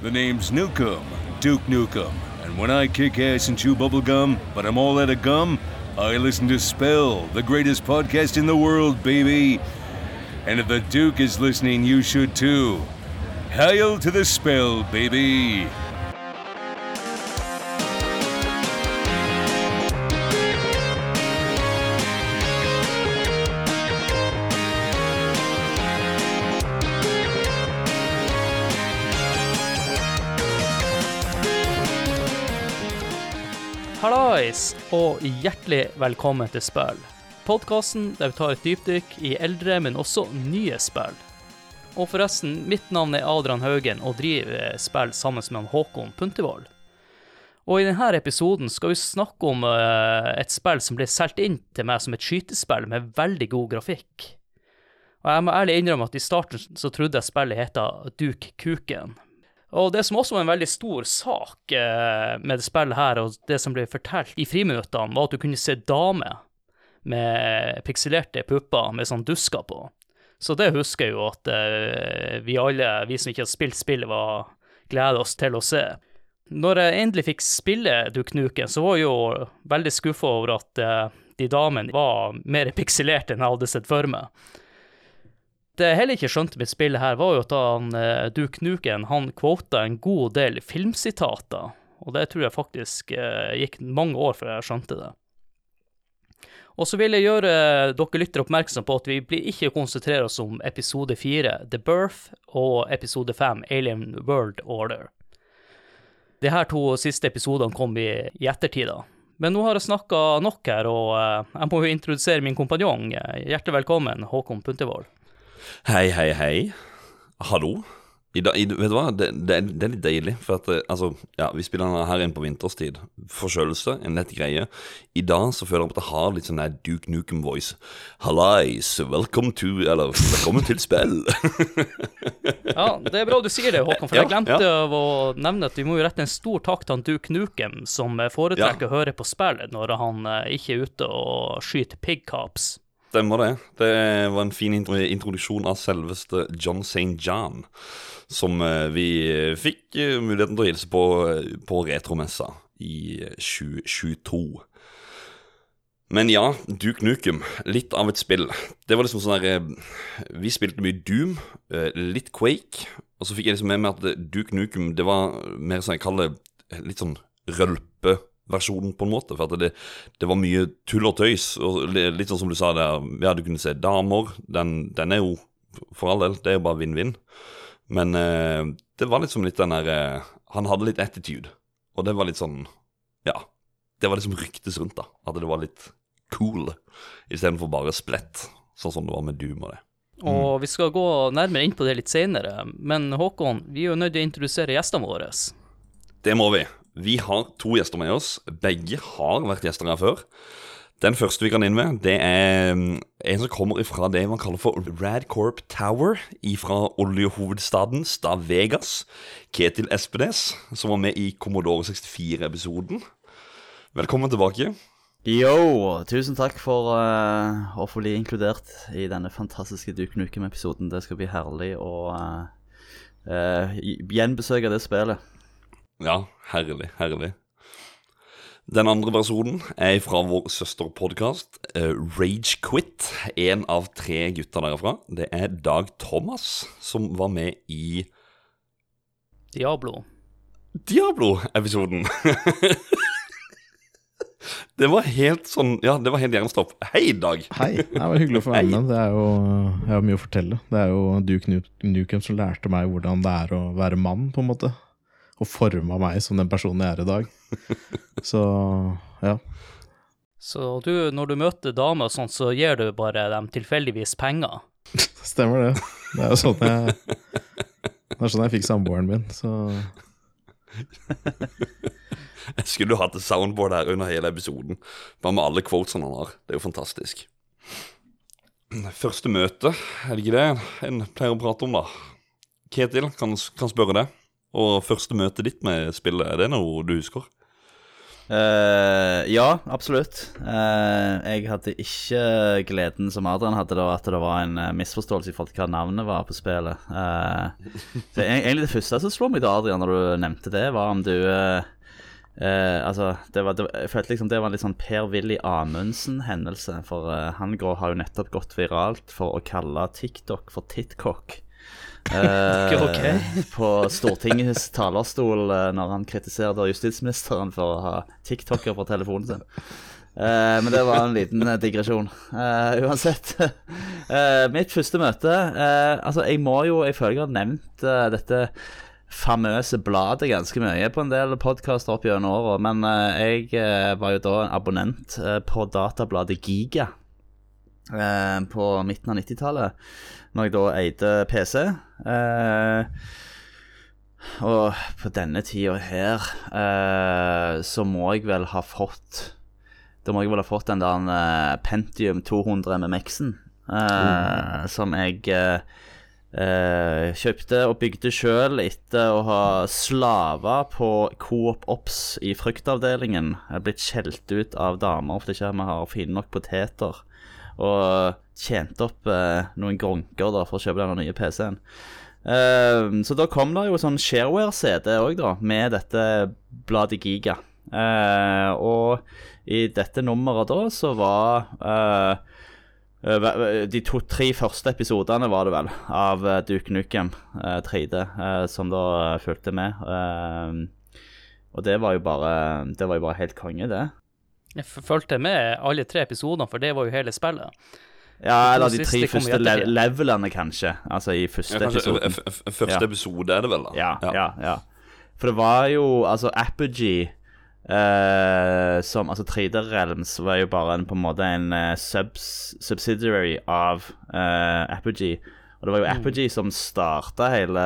The name's Nukem, Duke Nukem. And when I kick ass and chew bubblegum, but I'm all out of gum, I listen to Spell, the greatest podcast in the world, baby. And if the Duke is listening, you should too. Hail to the spell, baby. Hallais, og hjertelig velkommen til Spill. Podkasten der vi tar et dypdykk i eldre, men også nye spill. Og forresten, mitt navn er Adrian Haugen og driver spill sammen med Håkon Puntervold. Og i denne episoden skal vi snakke om eh, et spill som ble solgt inn til meg som et skytespill med veldig god grafikk. Og jeg må ærlig innrømme at i starten så trodde jeg spillet heta Duke Kuken, og det som også var en veldig stor sak eh, med det spillet her, og det som ble fortalt i friminuttene, var at du kunne se damer med pikselerte pupper med sånn dusker på. Så det husker jeg jo at eh, vi alle, vi som ikke har spilt spillet, var gleder oss til å se. Når jeg endelig fikk spille Duke Nuken, så var jeg jo veldig skuffa over at eh, de damene var mer pikselerte enn jeg hadde sett for meg. Det jeg heller ikke skjønte med spillet her, var jo at han, uh, Duke Nuken han kvota en god del filmsitater, og det tror jeg faktisk uh, gikk mange år før jeg skjønte det. Og så vil jeg gjøre dere lyttere oppmerksom på at vi blir ikke konsentrerer oss om episode fire, The Birth, og episode fem, Alien World Order. De her to siste episodene kom i, i ettertid. Men nå har jeg snakka nok her, og jeg må jo introdusere min kompanjong. Hjertelig velkommen, Håkon Puntervold. Hei, hei, hei. Hallo. I dag, i, vet du hva, det, det, det, er litt deilig. For at, altså, ja, Vi spiller her inn på vinterstid. Forkjølelse, en lett greie. I dag så føler jeg at jeg har litt sånn der Duke Nukem-voice. Hallais, velkommen til Eller velkommen til spill. ja, det er bra du sier det, Håkon. For jeg glemte ja. å nevne at vi må jo rette en stor takk til han Duke Nukem, som foretrekker ja. å høre på spillet når han eh, ikke er ute og skyter pigcops. Stemmer det. Det var en fin introduksjon av selveste John St. John, som eh, vi fikk eh, muligheten til å hilse på eh, på retromessa i 2022. Men ja, Duke Nukem. Litt av et spill. Det var liksom sånn der Vi spilte mye Doom, litt Quake, og så fikk jeg liksom med meg at Duke Nukem det var mer sånn jeg kaller det litt sånn rølpe versjonen, på en måte. For det, det, var mye tull og tøys. Og litt sånn som du sa der, ja, du kunne se damer. Den, den er jo, for all del, det er jo bare vinn-vinn. Men eh, det var liksom litt den der eh, Han hadde litt attitude. Og det var litt sånn Ja. Det var liksom ryktes rundt, da. At det var litt cool, istedenfor bare splett, sånn som det var med Doom og det. Mm. Og vi skal gå nærmere inn på det litt senere, men Håkon, vi er jo nødt til å introdusere gjestene våre. Det må vi. Vi har to gjester med oss. Begge har vært gjester her før. Den første vi kan inn med, det er mm, en som kommer fra det man kaller for Radcorp Tower fra oljehovedstaden Stavegas. Ketil Espenes, som var med i Commodore 64-episoden. Velkommen tilbake. Yo, tusen takk for uh, å få bli inkludert i denne fantastiske Duke Nukem-episoden. Det skal bli herlig å uh, uh, gjenbesøke det spillet. Ja, herlig, herlig. Den andre personen er fra vår søsterpodkast, eh, Ragequit. En av tre gutter derfra. Det er Dag Thomas, som var med i Diablo. Diablo-episoden. det var helt sånn Ja, det var helt jernstopp. Hei, Dag. Hei. Det var hyggelig å få være med. Det er jo, jeg har mye å fortelle. Det er jo Duke Nukem som lærte meg hvordan det er å være mann, på en måte og forma meg som den personen jeg er i dag. Så ja. Så du, når du møter damer og sånn, så gir du bare dem tilfeldigvis penger? Stemmer det. Det er jo sånn jeg Det er sånn jeg fikk samboeren min, så Jeg skulle jo hatt et soundboard her under hele episoden, bare med alle quotesene han har. Det er jo fantastisk. Første møte, er det ikke det en pleier å prate om, da? Ketil, kan, kan spørre det. Og første møtet ditt med spillet, er det noe du husker? Uh, ja, absolutt. Uh, jeg hadde ikke gleden som Adrian hadde, da, at det var en eh, misforståelse i forhold til hva navnet var på spillet. Uh, så Egentlig det første som slo meg til Adrian, når du nevnte det, var om du Altså, det var, det, jeg følte liksom det var en litt sånn Per-Willy Amundsen-hendelse. For han går, har jo nettopp gått viralt for å kalle TikTok for Titcock. Eh, okay. På Stortingets talerstol eh, når han kritiserte justisministeren for å ha TikToker på telefonen sin. Eh, men det var en liten eh, digresjon. Eh, uansett. Eh, mitt første møte Altså, jeg må jo Jeg føler jeg har nevnt dette famøse bladet ganske mye på en del podkaster opp gjennom åra, men jeg var jo da en abonnent på databladet Giga på midten av 90-tallet, når jeg da eide PC. Eh, og på denne tida her eh, så må jeg vel ha fått Da må jeg vel ha fått den der eh, Pentium 200 MMX-en, eh, som jeg eh, eh, kjøpte og bygde sjøl etter å ha slava på Coop Ops i fruktavdelingen. Jeg er blitt skjelt ut av damer fordi ikke vi har fine nok poteter. Og tjent opp eh, noen gronker da for å kjøpe den nye PC-en. Eh, så da kom det jo sånn shareware-CD òg, da, med dette bladet Giga. Eh, og i dette nummeret da så var eh, eh, de to-tre første episodene var det vel, av eh, Duke Nukem eh, 3D, eh, som da fulgte med. Eh, og det var jo bare Det var jo bare helt konge, det. Jeg fulgte med alle tre episodene, for det var jo hele spillet. Ja, eller de tre første le levelene, kanskje. Altså i første Ja, f- Første episode er det vel, da? Ja, ja, ja. For det var jo Altså, Apogee eh, som Altså 3D Realms var jo bare en, på en måte en uh, subs, subsidiary av eh, Apogee. Og det var jo Apogee som starta hele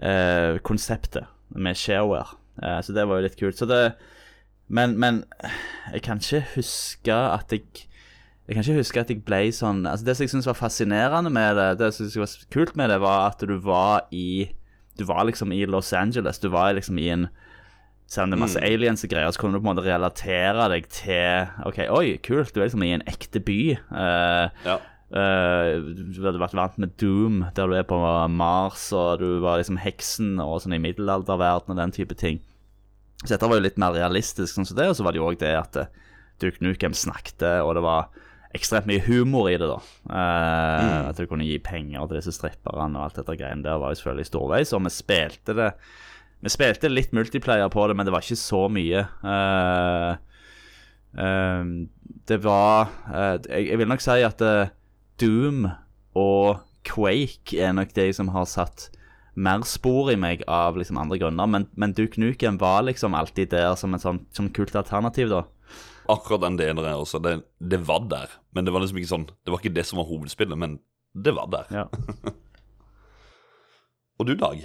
eh, konseptet med shareware. Eh, så det var jo litt kult. Så det Men, men jeg kan ikke huske at jeg jeg kan ikke huske at jeg ble sånn altså Det som jeg syntes var fascinerende med det, det som var kult med det, var at du var i Du var liksom i Los Angeles. Du var liksom i en Selv om det er masse aliens og greier, så kunne du på en måte relatere deg til OK, oi, kult, du er liksom i en ekte by. Uh, Ja. Uh, du hadde vært vant med Doom, der du er på Mars, og du var liksom heksen og sånn i middelalderverden og den type ting. Så dette var jo litt mer realistisk, sånn som det, og så var det jo òg det at eh, Duke Nukem snakket, og det var ekstremt mye humor i det, da. Eh, At du kunne gi penger til disse stripperne og alt dette greiene der, var jo selvfølgelig storveis, og vi spilte det Vi spilte litt multiplayer på det, men det var ikke så mye. Eh, eh, det var eh, jeg, jeg vil nok si at eh, Doom og Quake er nok de som har satt mer spor i meg av liksom andre grunner, men, men Duke Nukem var liksom alltid der som et sånn som kult alternativ, da. Akkurat den delen der også. Det, det var der. Men det var liksom ikke sånn Det var ikke det som var hovedspillet, men det var der. Ja. Og du, Dag?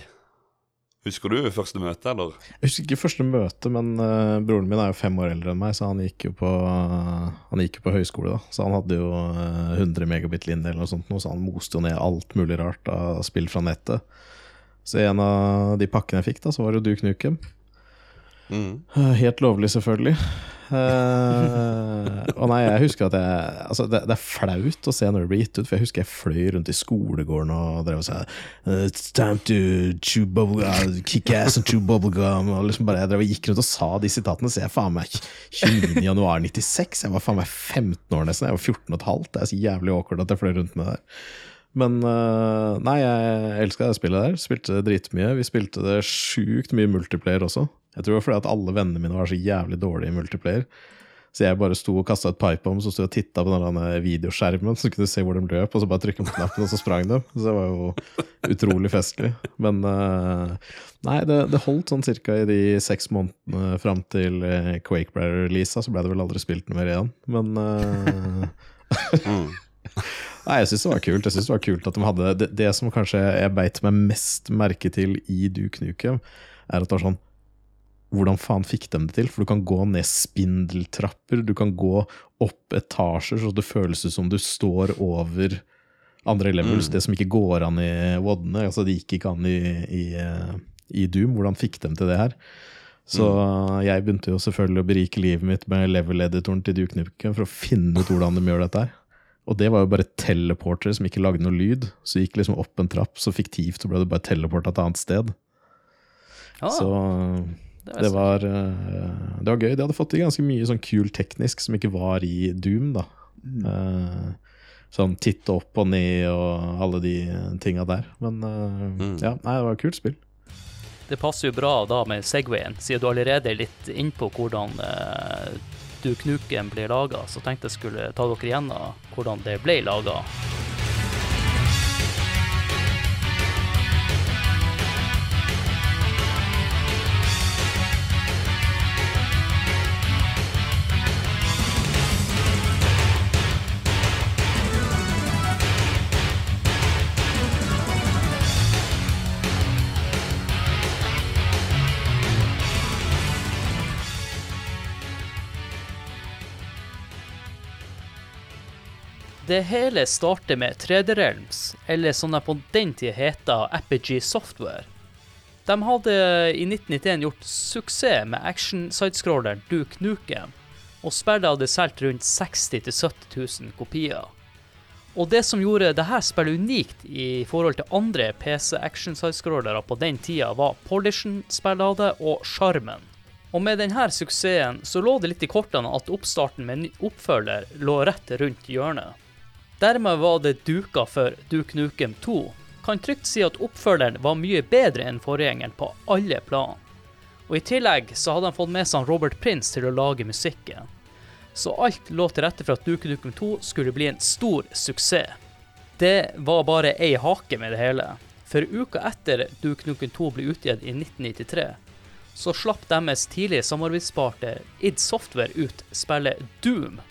Husker du første møte, eller? Jeg husker ikke første møte, men uh, broren min er jo fem år eldre enn meg, så han gikk jo på, han gikk jo på høyskole, da. Så han hadde jo uh, 100 megabit-linje eller noe sånt, så han moste jo ned alt mulig rart av spill fra nettet. Så en av de pakkene jeg fikk, da, så var det jo Duke Nukem. Mm. Eh, Helt lovlig, selvfølgelig. Eh, og nei, jeg husker at jeg Altså, det, det er flaut å se når det blir gitt ut, for jeg husker jeg fløy rundt i skolegården og drev og sa "Uh, It's time to chew bubble uh, kick ass and chew bubblegum. Og liksom bare, jeg drev og gikk rundt og sa de sitatene, så jeg faen meg 29. januar 96. Jeg var faen meg 15 år nesten. Jeg var 14 og et halvt. Det er så jævlig awkward at jeg fløy rundt med det der. Men øh, nei, jeg elska det spillet der. Spilte dritmye. Vi spilte det sjukt mye multiplayer også. Jeg tror det var fordi at alle vennene mine var så jævlig dårlige i multiplayer. Så jeg bare sto og kasta et pipe om, så sto jeg og titta på den videoskjermen, så kunne du se hvor de løp, og så bare trykka på knappen, og så sprang de. Så det var jo utrolig festlig. Men øh, nei, det, det holdt sånn cirka i de seks månedene fram til øh, Quake ble releasa, så ble det vel aldri spilt noe mer igjen. Men Mm. Nei, jeg syns det var kult. Jeg synes det var kult at de hadde Det, det som kanskje jeg beit meg mest merke til i Duke Nukem, er at det var sånn Hvordan faen fikk de det til? For du kan gå ned spindeltrapper, du kan gå opp etasjer så det føles som du står over andre levels, det som ikke går an i Wodne. Altså, det gikk ikke an i, i, eh, i Doom. Hvordan fikk de til det her? Så jeg begynte jo selvfølgelig å berike livet mitt med level-editoren til Duke Nukem for å finne ut hvordan de gjør dette her. Og det var jo bare teleportere som ikke lagde noe lyd. Så gikk liksom opp en trapp, så fiktivt så ble det bare teleporta et annet sted. Ja, Så det det var, eh, det var gøy. De hadde fått til ganske mye sånn kul teknisk som ikke var i Doom, da. mm. sånn titte opp og ned og alle de tinga der. Men mm. ja, nei, det var et kult spill. Det passer jo bra da med Segwayen, siden du allerede er litt innpå hvordan eh, du Knuken ble laga, så tenkte jeg skulle ta dere igjennom hvordan det ble laga. Det hele starter med 3D Realms, eller som de på den tida heter Apogee Software. De hadde i 1991 gjort suksess med action-sidescrolleren Duke Nukem, og spillet hadde solgt rundt 60 000-70 000 kopier. Og det som gjorde dette spillet unikt i forhold til andre PC action-sidescrollere på den tida, var polishen spillet hadde, og sjarmen. Og med denne suksessen så lå det litt i kortene at oppstarten med en ny oppfølger lå rett rundt hjørnet. Dermed var det duka for Duke Nukem 2. Kan trygt si at oppfølgeren var mye bedre enn forgjengeren på alle plan. Og i tillegg så hadde han fått med seg Robert Prince til å lage musikken. Så alt lå til rette for at Duke Nukem 2 skulle bli en stor suksess. Det var bare ei hake med det hele. For uka etter Duke Nukem 2 ble utgitt i 1993, så slapp deres tidlige samarbeidspartner id Software ut spillet Doom.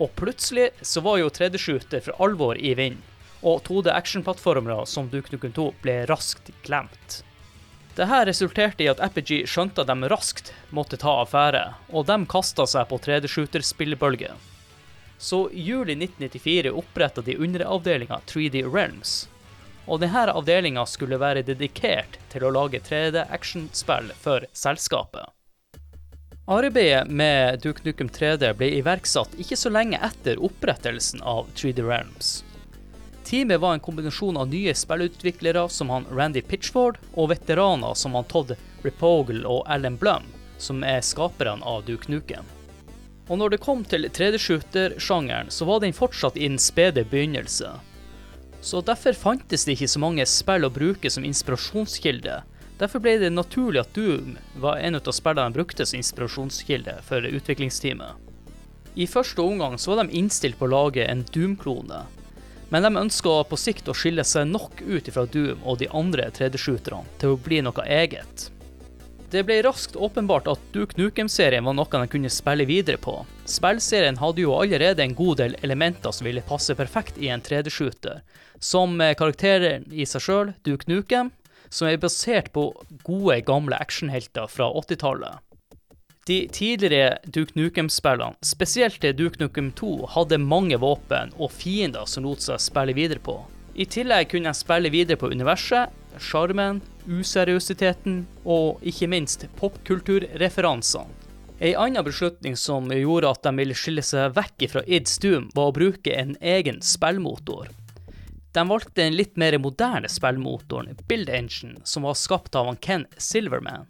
Og plutselig så var jo 3D-shooter for alvor i vinden, og 2D actionplattformere som Duke Nukem 2 ble raskt glemt. Dette resulterte i at Apogee skjønte at de raskt måtte ta affære, og de kasta seg på 3D-shooter-spillebølgen. Så i juli 1994 oppretta de underavdelinga 3D Realms. Og denne avdelinga skulle være dedikert til å lage 3D-actionspill for selskapet. Arbeidet med Duke Nukem 3D ble iverksatt ikke så lenge etter opprettelsen av 3D Realms. Teamet var en kombinasjon av nye spillutviklere som han Randy Pitchford, og veteraner som han Todd Repogle og Alan Blum, som er skaperne av Duke Nukem. Og når det kom til 3D-shooter-sjangeren, så var den fortsatt i den spede begynnelse. Så derfor fantes det ikke så mange spill å bruke som inspirasjonskilde. Derfor ble det naturlig at Doom var en av spillene de brukte som inspirasjonskilde for utviklingsteamet. I første omgang så var de innstilt på å lage en Doom-klone, men de ønska på sikt å skille seg nok ut fra Doom og de andre 3D-shooterne til å bli noe eget. Det ble raskt åpenbart at Duke Nukem-serien var noe de kunne spille videre på. Spillserien hadde jo allerede en god del elementer som ville passe perfekt i en 3D-shooter, som karakteren i seg sjøl, Duke Nukem, som er basert på gode, gamle actionhelter fra 80-tallet. De tidligere Duke Nukem-spillene, spesielt Duke Nukem 2, hadde mange våpen og fiender som lot seg spille videre på. I tillegg kunne de spille videre på universet, sjarmen, useriøsiteten og ikke minst popkulturreferansene. En annen beslutning som gjorde at de ville skille seg vekk fra id Doom, var å bruke en egen spillmotor. De valgte den litt mer moderne spillmotoren, Build Engine, som var skapt av Ken Silverman.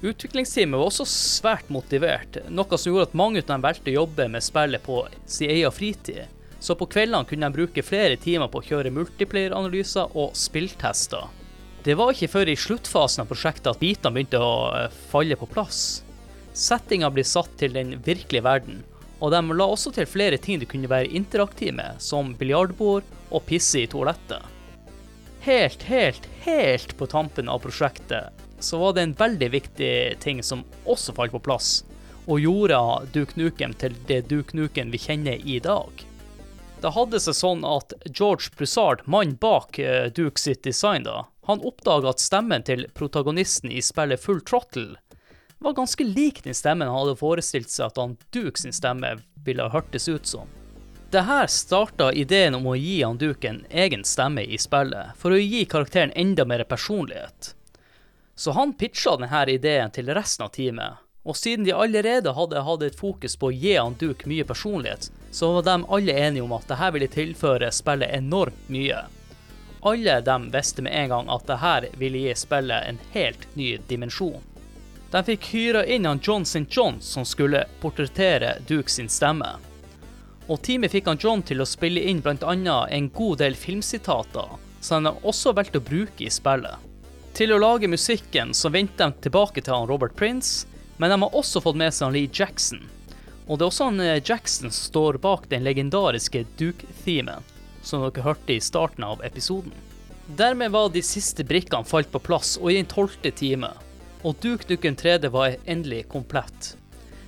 Utviklingsteamet var også svært motivert, noe som gjorde at mange av dem valgte å jobbe med spillet på sin egen fritid. Så på kveldene kunne de bruke flere timer på å kjøre multiplayer-analyser og spilltester. Det var ikke før i sluttfasen av prosjektet at bitene begynte å eh, falle på plass. Settinga blir satt til den virkelige verden, og de la også til flere ting du kunne være interaktiv med, som biljardbord og pisse i toalettet. Helt, helt, helt på tampen av prosjektet så var det en veldig viktig ting som også falt på plass, og gjorde Duke Nukem til det Duke Nukem vi kjenner i dag. Det hadde seg sånn at George Broussard, mannen bak eh, Duke sitt design, da, han oppdaga at stemmen til protagonisten i spillet Full Trottle var ganske lik den stemmen han hadde forestilt seg at han Duke sin stemme ville hørtes ut som. Det her starta ideen om å gi han Duke en egen stemme i spillet, for å gi karakteren enda mer personlighet. Så han pitcha denne ideen til resten av teamet, og siden de allerede hadde hatt et fokus på å gi han Duke mye personlighet, så var de alle enige om at dette ville tilføre spillet enormt mye. Alle de visste med en gang at dette ville gi spillet en helt ny dimensjon. De fikk hyra inn han John St. John som skulle portrettere Duke sin stemme. Og teamet fikk han John til å spille inn bl.a. en god del filmsitater, som de også valgte å bruke i spillet. Til å lage musikken så vendte de tilbake til han Robert Prince, men de har også fått med seg han Lee Jackson. Og det er også han eh, Jackson som står bak den legendariske Duke-themen, som dere hørte i starten av episoden. Dermed var de siste brikkene falt på plass, og i den tolvte time. Og Duke Nukem 3D var endelig komplett.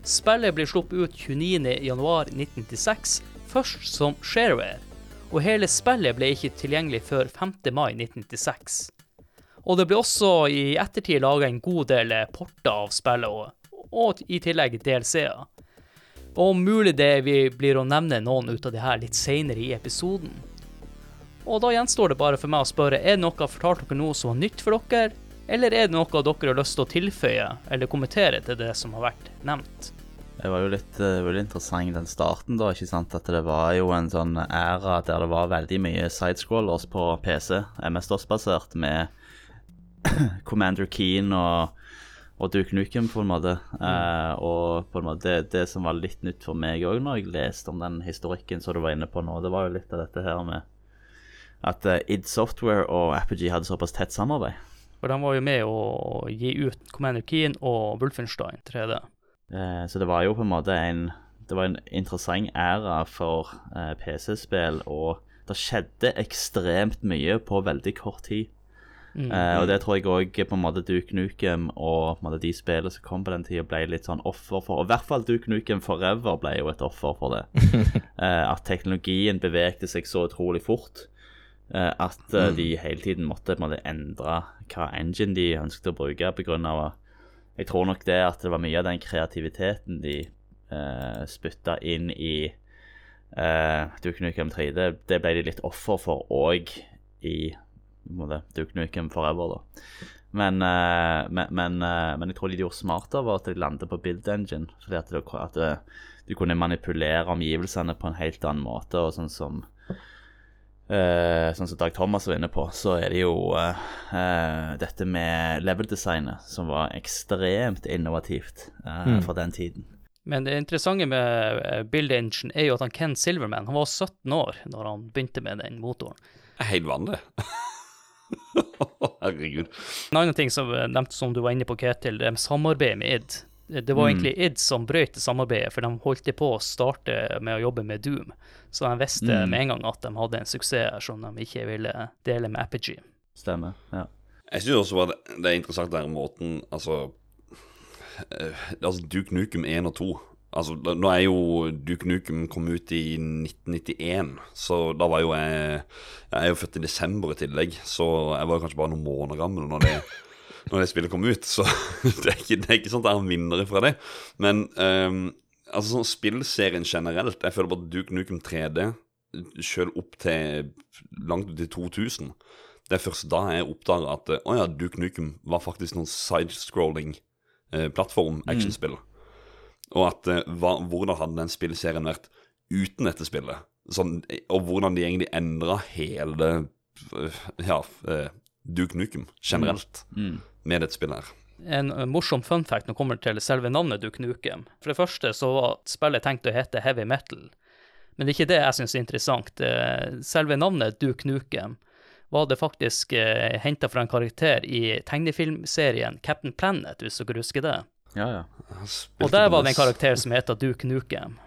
Spillet blir sluppet ut 29.1.1996, først som shareware, og hele spillet ble ikke tilgjengelig før 5. mai 1996. Og det ble også i ettertid laga en god del porter av spillet, og, og i tillegg DLC-er. Og om mulig det vi blir å nevne noen ut av de her litt seinere i episoden. Og da gjenstår det bare for meg å spørre, er det noe jeg har fortalt dere noe som var nytt for dere, eller er det noe dere har lyst til å tilføye eller kommentere til det som har vært nevnt? Det var jo litt, uh, veldig interessant den starten, da. ikke sant? At det var jo en sånn æra der det var veldig mye sidescrollers på PC, MS-DOS-basert, med Commander Keen og, og Duke Nukem, på en måte. Eh, og på en måte det, det som var litt nytt for meg òg når jeg leste om den historikken som du var inne på nå, det var jo litt av dette her med at uh, id Software og Apogee hadde såpass tett samarbeid. For de var jo med å gi ut Commander Keen og Wolfenstein 3D. Eh, så det var jo på en måte en Det var en interessant æra for eh, PC-spill, og det skjedde ekstremt mye på veldig kort tid. Eh, og det tror jeg òg på en måte Duke Nukem og på en måte, de spillene som kom på den tida, ble litt sånn offer for. Og i hvert fall Duke Nukem Forever ble jo et offer for det. eh, at teknologien bevegde seg så utrolig fort. Eh, at mm. de hele tiden måtte på en måte endre hva engine de ønsket å bruke. På grunn av, jeg tror nok det at det var mye av den kreativiteten de uh, spytta inn i uh, Duke Nukem 3D, det ble de litt offer for òg i måte, Duke Nukem Forever, da. Men, uh, men, men, eh, men jeg tror de gjorde smartere var at de landet på build engine. Fordi at, det, at det, du kunne manipulere omgivelsene på en helt annen måte. Og sånn som eh, Sånn som Dag Thomas var inne på, så er det jo uh, uh, dette med level-designet som var ekstremt innovativt mm. for den tiden. Men det interessante med Build Engine er jo at han Ken Silverman han var 17 år når han begynte med den motoren. Helt vanlig. Herregud. En annen ting som nevnte som du var inne på, Ketil, det er samarbeid med id. Det var egentlig id som brøt det samarbeidet, for de holdt på å starte med å jobbe med Doom. Så de visste med en gang at de hadde en suksess her som de ikke ville dele med Apogee. Stemmer. ja. Jeg syns også det, det er interessant den måten Altså, eh, altså Duke Nukem 1 og 2 Altså, da- Nå er jo Duke Nukem kom ut i 1991, så da var jo jeg Jeg er jo født i desember i tillegg, så jeg var jo kanskje bare noen måneder gammel når det, når det spillet kom ut. Så det er ikke, det er ikke sånn at jeg har vinnere fra det. Men um, altså sånn spillserien generelt Jeg føler bare Duke Nukem 3D, selv opp til langt ut i 2000 det er først da jeg oppdager at eh, å ja, Duke Nukem var faktisk noen sidescrolling eh, plattform-actionspill. Og at eh, hva, hvordan hadde den spillserien vært uten dette spillet? Sånn, og hvordan de egentlig endra hele ja, Duke Nukem generelt med dette spillet her. En eh, morsom fun fact når det kommer til selve navnet Duke Nukem. For det første så var spillet tenkt å hete Heavy Metal, men det er ikke det jeg syns er interessant. Eh, Selve navnet Duke Nukem var det faktisk eh, henta fra en karakter i tegnefilmserien Captain Planet, hvis dere husker det. Ja, ja. Og der var det en karakter som heter Duke Nukem.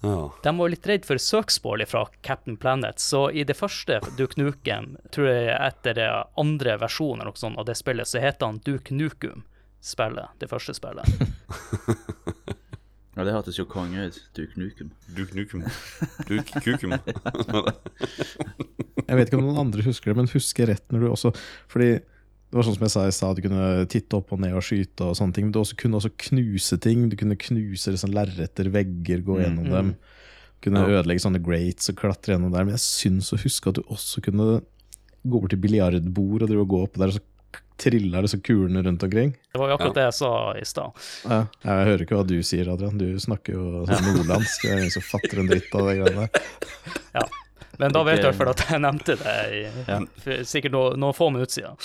Ja. De var litt redd for søksmål fra Captain Planet, så i det første Duke Nukem, tror jeg etter andre versjon sånt av det spillet, så heter han Duke Nukem. Spillet, det første spillet. Ja, det hørtes jo konge ut. Duke Nukem. Duke Nukem. Duke Kukum. Jeg vet ikke om noen andre husker det, men husker rett når du også Fordi det var sånn som jeg sa i stad, du kunne titte opp og ned og skyte og sånne ting. Men du også kunne også knuse ting. Du kunne knuse liksom lerreter, vegger, gå gjennom dem. Du Kunne ødelegge sånne grates og klatre gjennom der. Men jeg syns å huske at du også kunne gå bort til biljardbord og drive og gå opp der og så triller trilla liksom kulene rundt omkring. Det var jo akkurat det jeg sa i stad. Ja. Jeg hører ikke hva du sier, Adrian. Du snakker jo sånn nordlandsk. Det er ingen som fatter en dritt av det greiene der. Ja. Men da vet du i hvert fall at jeg nevnte det i ja. sikkert no, noen få minutter siden.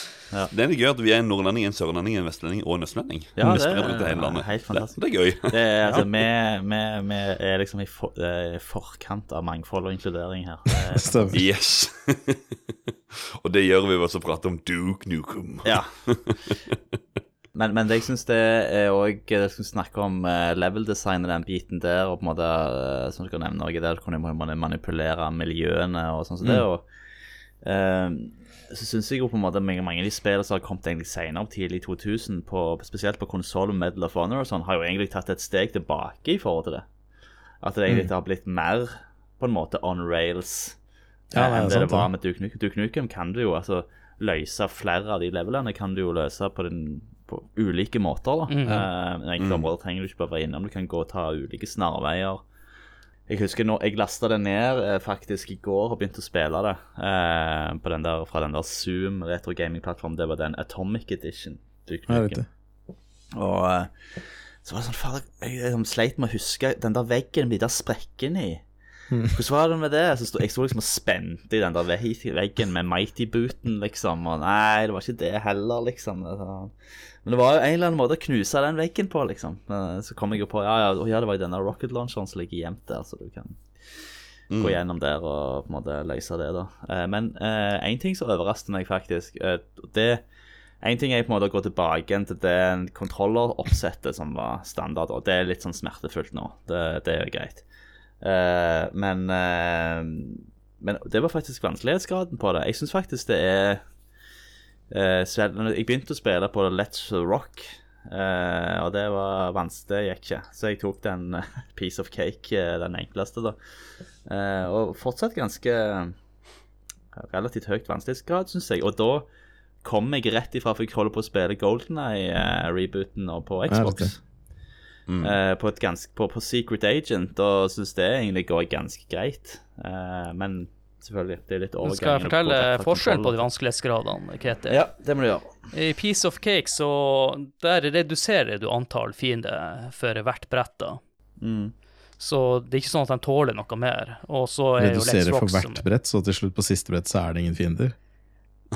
Det er litt gøy at vi er en nordlending, en sørlending, en vestlending og en østlending. Ja, Vi det sprer ut i hele landet. helt fantastisk. Det, det er gøy. Det er, altså, vi, vi, vi er liksom i for, eh, forkant av mangfold og inkludering her. Er- Stemmer. Yes. og det gjør vi ved å prate om Duke Nukem. Ja. Men, men det jeg syns det er òg Jeg skulle snakke om eh, level design og den biten der, og på en måte, eh, som du kan nevne noe der, kunne man manipulere miljøene og sånn som det. Og eh, så syns jeg jo på en måte mange, av de spillene som har kommet egentlig senere, tidlig 2000, på, spesielt på konsoll og Medal of Honor og sånn, har jo egentlig tatt et steg tilbake i forhold til det. At det egentlig har blitt mer på en måte on rails Ja, eh, det enn det det var med Duke Nukem. Duke Nukem kan du jo altså løse flere av de levelene kan du jo løse på, den, på ulike måter. da. Mm. -hmm. Uh, enkelte områder trenger du ikke bare være innom. Du kan gå og ta ulike snarveier. Jeg husker når jeg lasta det ned eh, faktisk i går og begynte å spille det eh, på den der, fra den der Zoom retro gaming-plattformen. Det var den Atomic Edition. Og eh, så var det sånn fader, Jeg, jeg sleit med å huske den der veggen med de der sprekkene i. Hvordan var det med det? Så sto, jeg sto liksom og spente i den der veggen med Mighty-booten, liksom. Og nei, det var ikke det heller, liksom. Men det var jo en eller annen måte å knuse den veggen på, liksom. Så kom jeg jo på ja, ja, ja, det var jo denne rocket launcheren som ligger gjemt der, så du kan gå gjennom der og på en måte løse det, da. Eh, Men én ting som overrasker meg, faktisk eh, det en ting er på en måte å gå tilbake til det kontrolleroppsettet som var standard, og det er litt sånn smertefullt nå. Det, det er jo greit. Eh, men uh, Men det var faktisk vanskelighetsgraden på det. Jeg syns faktisk det er uh, Jeg begynte å spille på Let's Rock, og det var vanskelig. Det gikk ikke. Så jeg tok den piece of cake, den enkleste, da. Og fortsatt ganske relativt høyt vanskelighetsgrad, syns jeg. Og da kom jeg rett ifra, for jeg holder på å spille Golden Eye-rebooten på Xbox. Riktig. uh, på, et ganske, på, på Secret Agent, og syns det egentlig går ganske greit. Uh, men selvfølgelig, det er litt overgang. skal jeg fortelle forskjellen på de vanskelighetsgradene, Ketil. Ja, det må du gjøre. I Piece of Cake så der reduserer du antall fiender for hvert brett. da. Mm. Så det er ikke sånn at de tåler noe mer. Og så er jo Reduserer for Rock som hvert brett, så til slutt på siste brett så er det ingen fiender.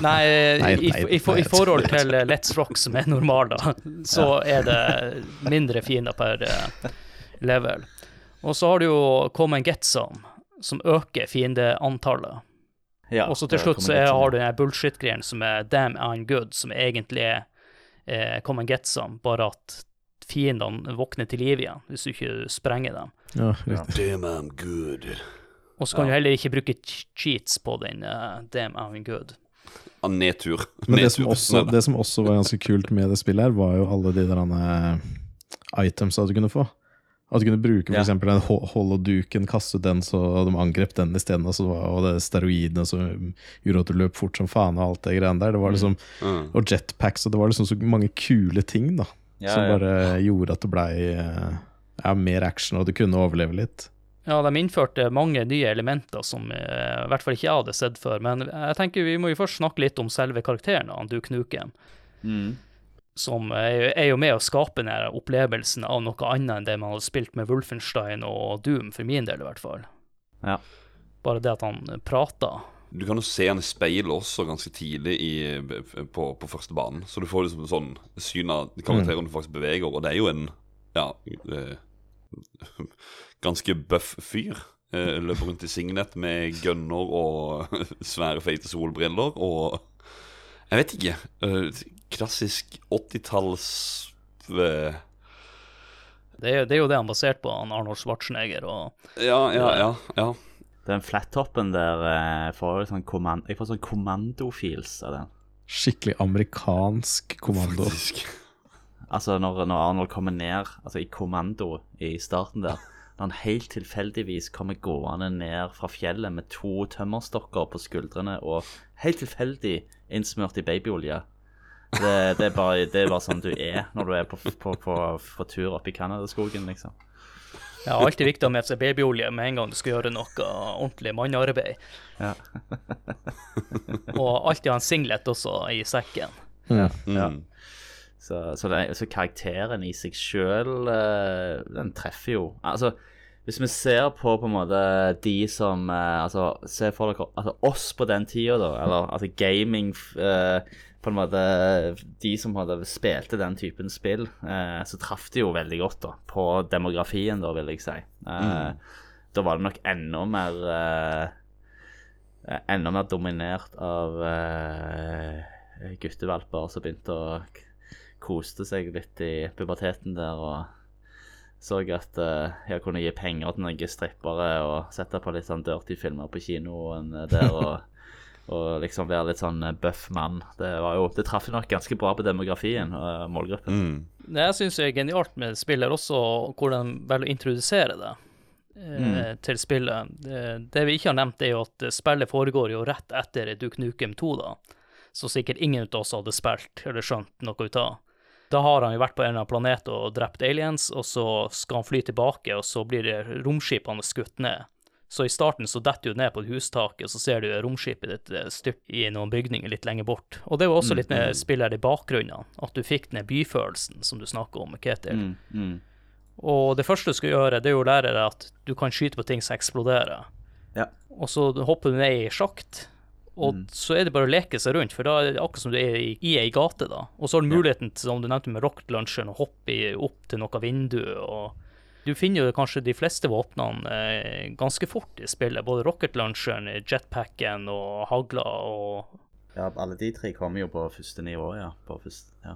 Nei, Nei, i, nei, i, for- i forhold til Let's Rock, som er normal, da, så er det mindre fiender per eh, level. Og så har du jo Common and Get som øker fiendeantallet. Ja, Og så til slutt så er, har du den bullshit-greien som er Damn I'm Good, som egentlig er eh, Come and Get Some, bare at fiendene våkner til liv igjen hvis du ikke sprenger dem. Ja. Damn, I'm good. Og så kan du heller ikke bruke cheats på den uh, Damn I'm Good. Ja, nedtur. Men det som, også, det som også var ganske kult med det spillet her, var jo alle de der itemsa items du kunne få. At du kunne bruke for Ja. den holoduken, kaste den så de angrep den isteden, og, og det steroidene som gjorde at du løp fort som faen og alt det greiene der. Det var liksom, Mm. Og jetpacks, og det var liksom så mange kule ting da, Ja, som ja. bare gjorde at det blei eh, ja, mer action, og du kunne overleve litt. Ja, de innførte mange nye elementer som eh, i hvert fall ikke jeg hadde sett før. Men jeg tenker vi må jo først snakke litt om selve karakteren, han Duke Nukem. Mm. Som er, jo- er jo med å skape den opplevelsen av noe annet enn det man hadde spilt med Wolfenstein og Doom, for min del i hvert fall. Ja. Bare det at han prater. Du kan jo se han i speil også ganske tidlig i, på, på første banen. Så du får liksom sånn syn av karakteren du faktisk beveger, og det er jo en ja, eh, ganske bøff fyr. Eh, løper rundt i signet med gunner og svære, feite solbriller og Jeg vet ikke. eh, klassisk 80-talls eh, Det det er jo det han basert på, han Arnold Schwarzenegger. og Ja, ja, ja. ja. Den flattoppen der eh, får jeg sånn kommand Jeg får sånn kommandofeels av den. Skikkelig amerikansk kommando. Faktisk. Altså når, når Arnold kommer ned altså i kommando i starten der Når han helt tilfeldigvis kommer gående ned fra fjellet med to tømmerstokker på skuldrene og helt tilfeldig innsmurt i babyolje. Det, det, er bare, det er bare sånn du er når du er på, på, på, på tur oppe i Canadaskogen, liksom. Ja, alltid viktig å ha med seg babyolje med en gang du skal gjøre noe ordentlig mannearbeid. Ja. og alltid ha en singlet også i sekken. Ja, Mm. Så, så, den, så karakteren i seg sjøl, den treffer jo Altså, hvis vi ser på på en måte de som eh, Altså, se for dere altså, oss på den tida, da, eller altså gaming eh, På en måte De som hadde spilte den typen spill, eh, så traff de jo veldig godt da, på demografien, da, vil jeg si. Eh, Da var det nok enda mer eh, eh, Enda mer dominert av eh, guttevalper som begynte å koste seg litt i puberteten der og så at eh, jeg kunne gi penger til noen strippere og sette på litt sånn dirty filmer på kinoen der og, og liksom være litt sånn eh, buff mann. Det var jo, det traff nok ganske bra på demografien og målgruppen. Mm. Det jeg syns er genialt med spillet, er også hvordan de velger å introdusere det Mm. til spillet. Det, det vi ikke har nevnt, er jo at spillet foregår jo rett etter Duke Nukem 2, da. Så sikkert ingen av oss hadde spilt eller skjønt noe ut av. Da har han jo vært på en eller annen planet og drept aliens, og så skal han fly tilbake, og så blir romskipene skutt ned. Så i starten så detter du ned på et hustak, og så ser du romskipet ditt eh, styrt i noen bygninger litt lenger bort. Og det var også litt med spillet i bakgrunnen, at du fikk den byfølelsen som du snakker om, Ketil. Mm, mm. Og det første du skal gjøre, det er jo å lære deg at du kan skyte på ting som eksploderer. Ja. Og så hopper du ned i sjakt, og så er det bare å leke seg rundt, for da er det akkurat som du er i, i ei gate, da. Og så har du muligheten, til, som du nevnte med rocket launcheren, å hoppe opp til noe vindu, og du finner jo kanskje de fleste våpnene eh, ganske fort i spillet. Både rocket launcheren, jetpacken og hagla og ja, alle de tre kommer jo på første nivå, ja. På første, ja.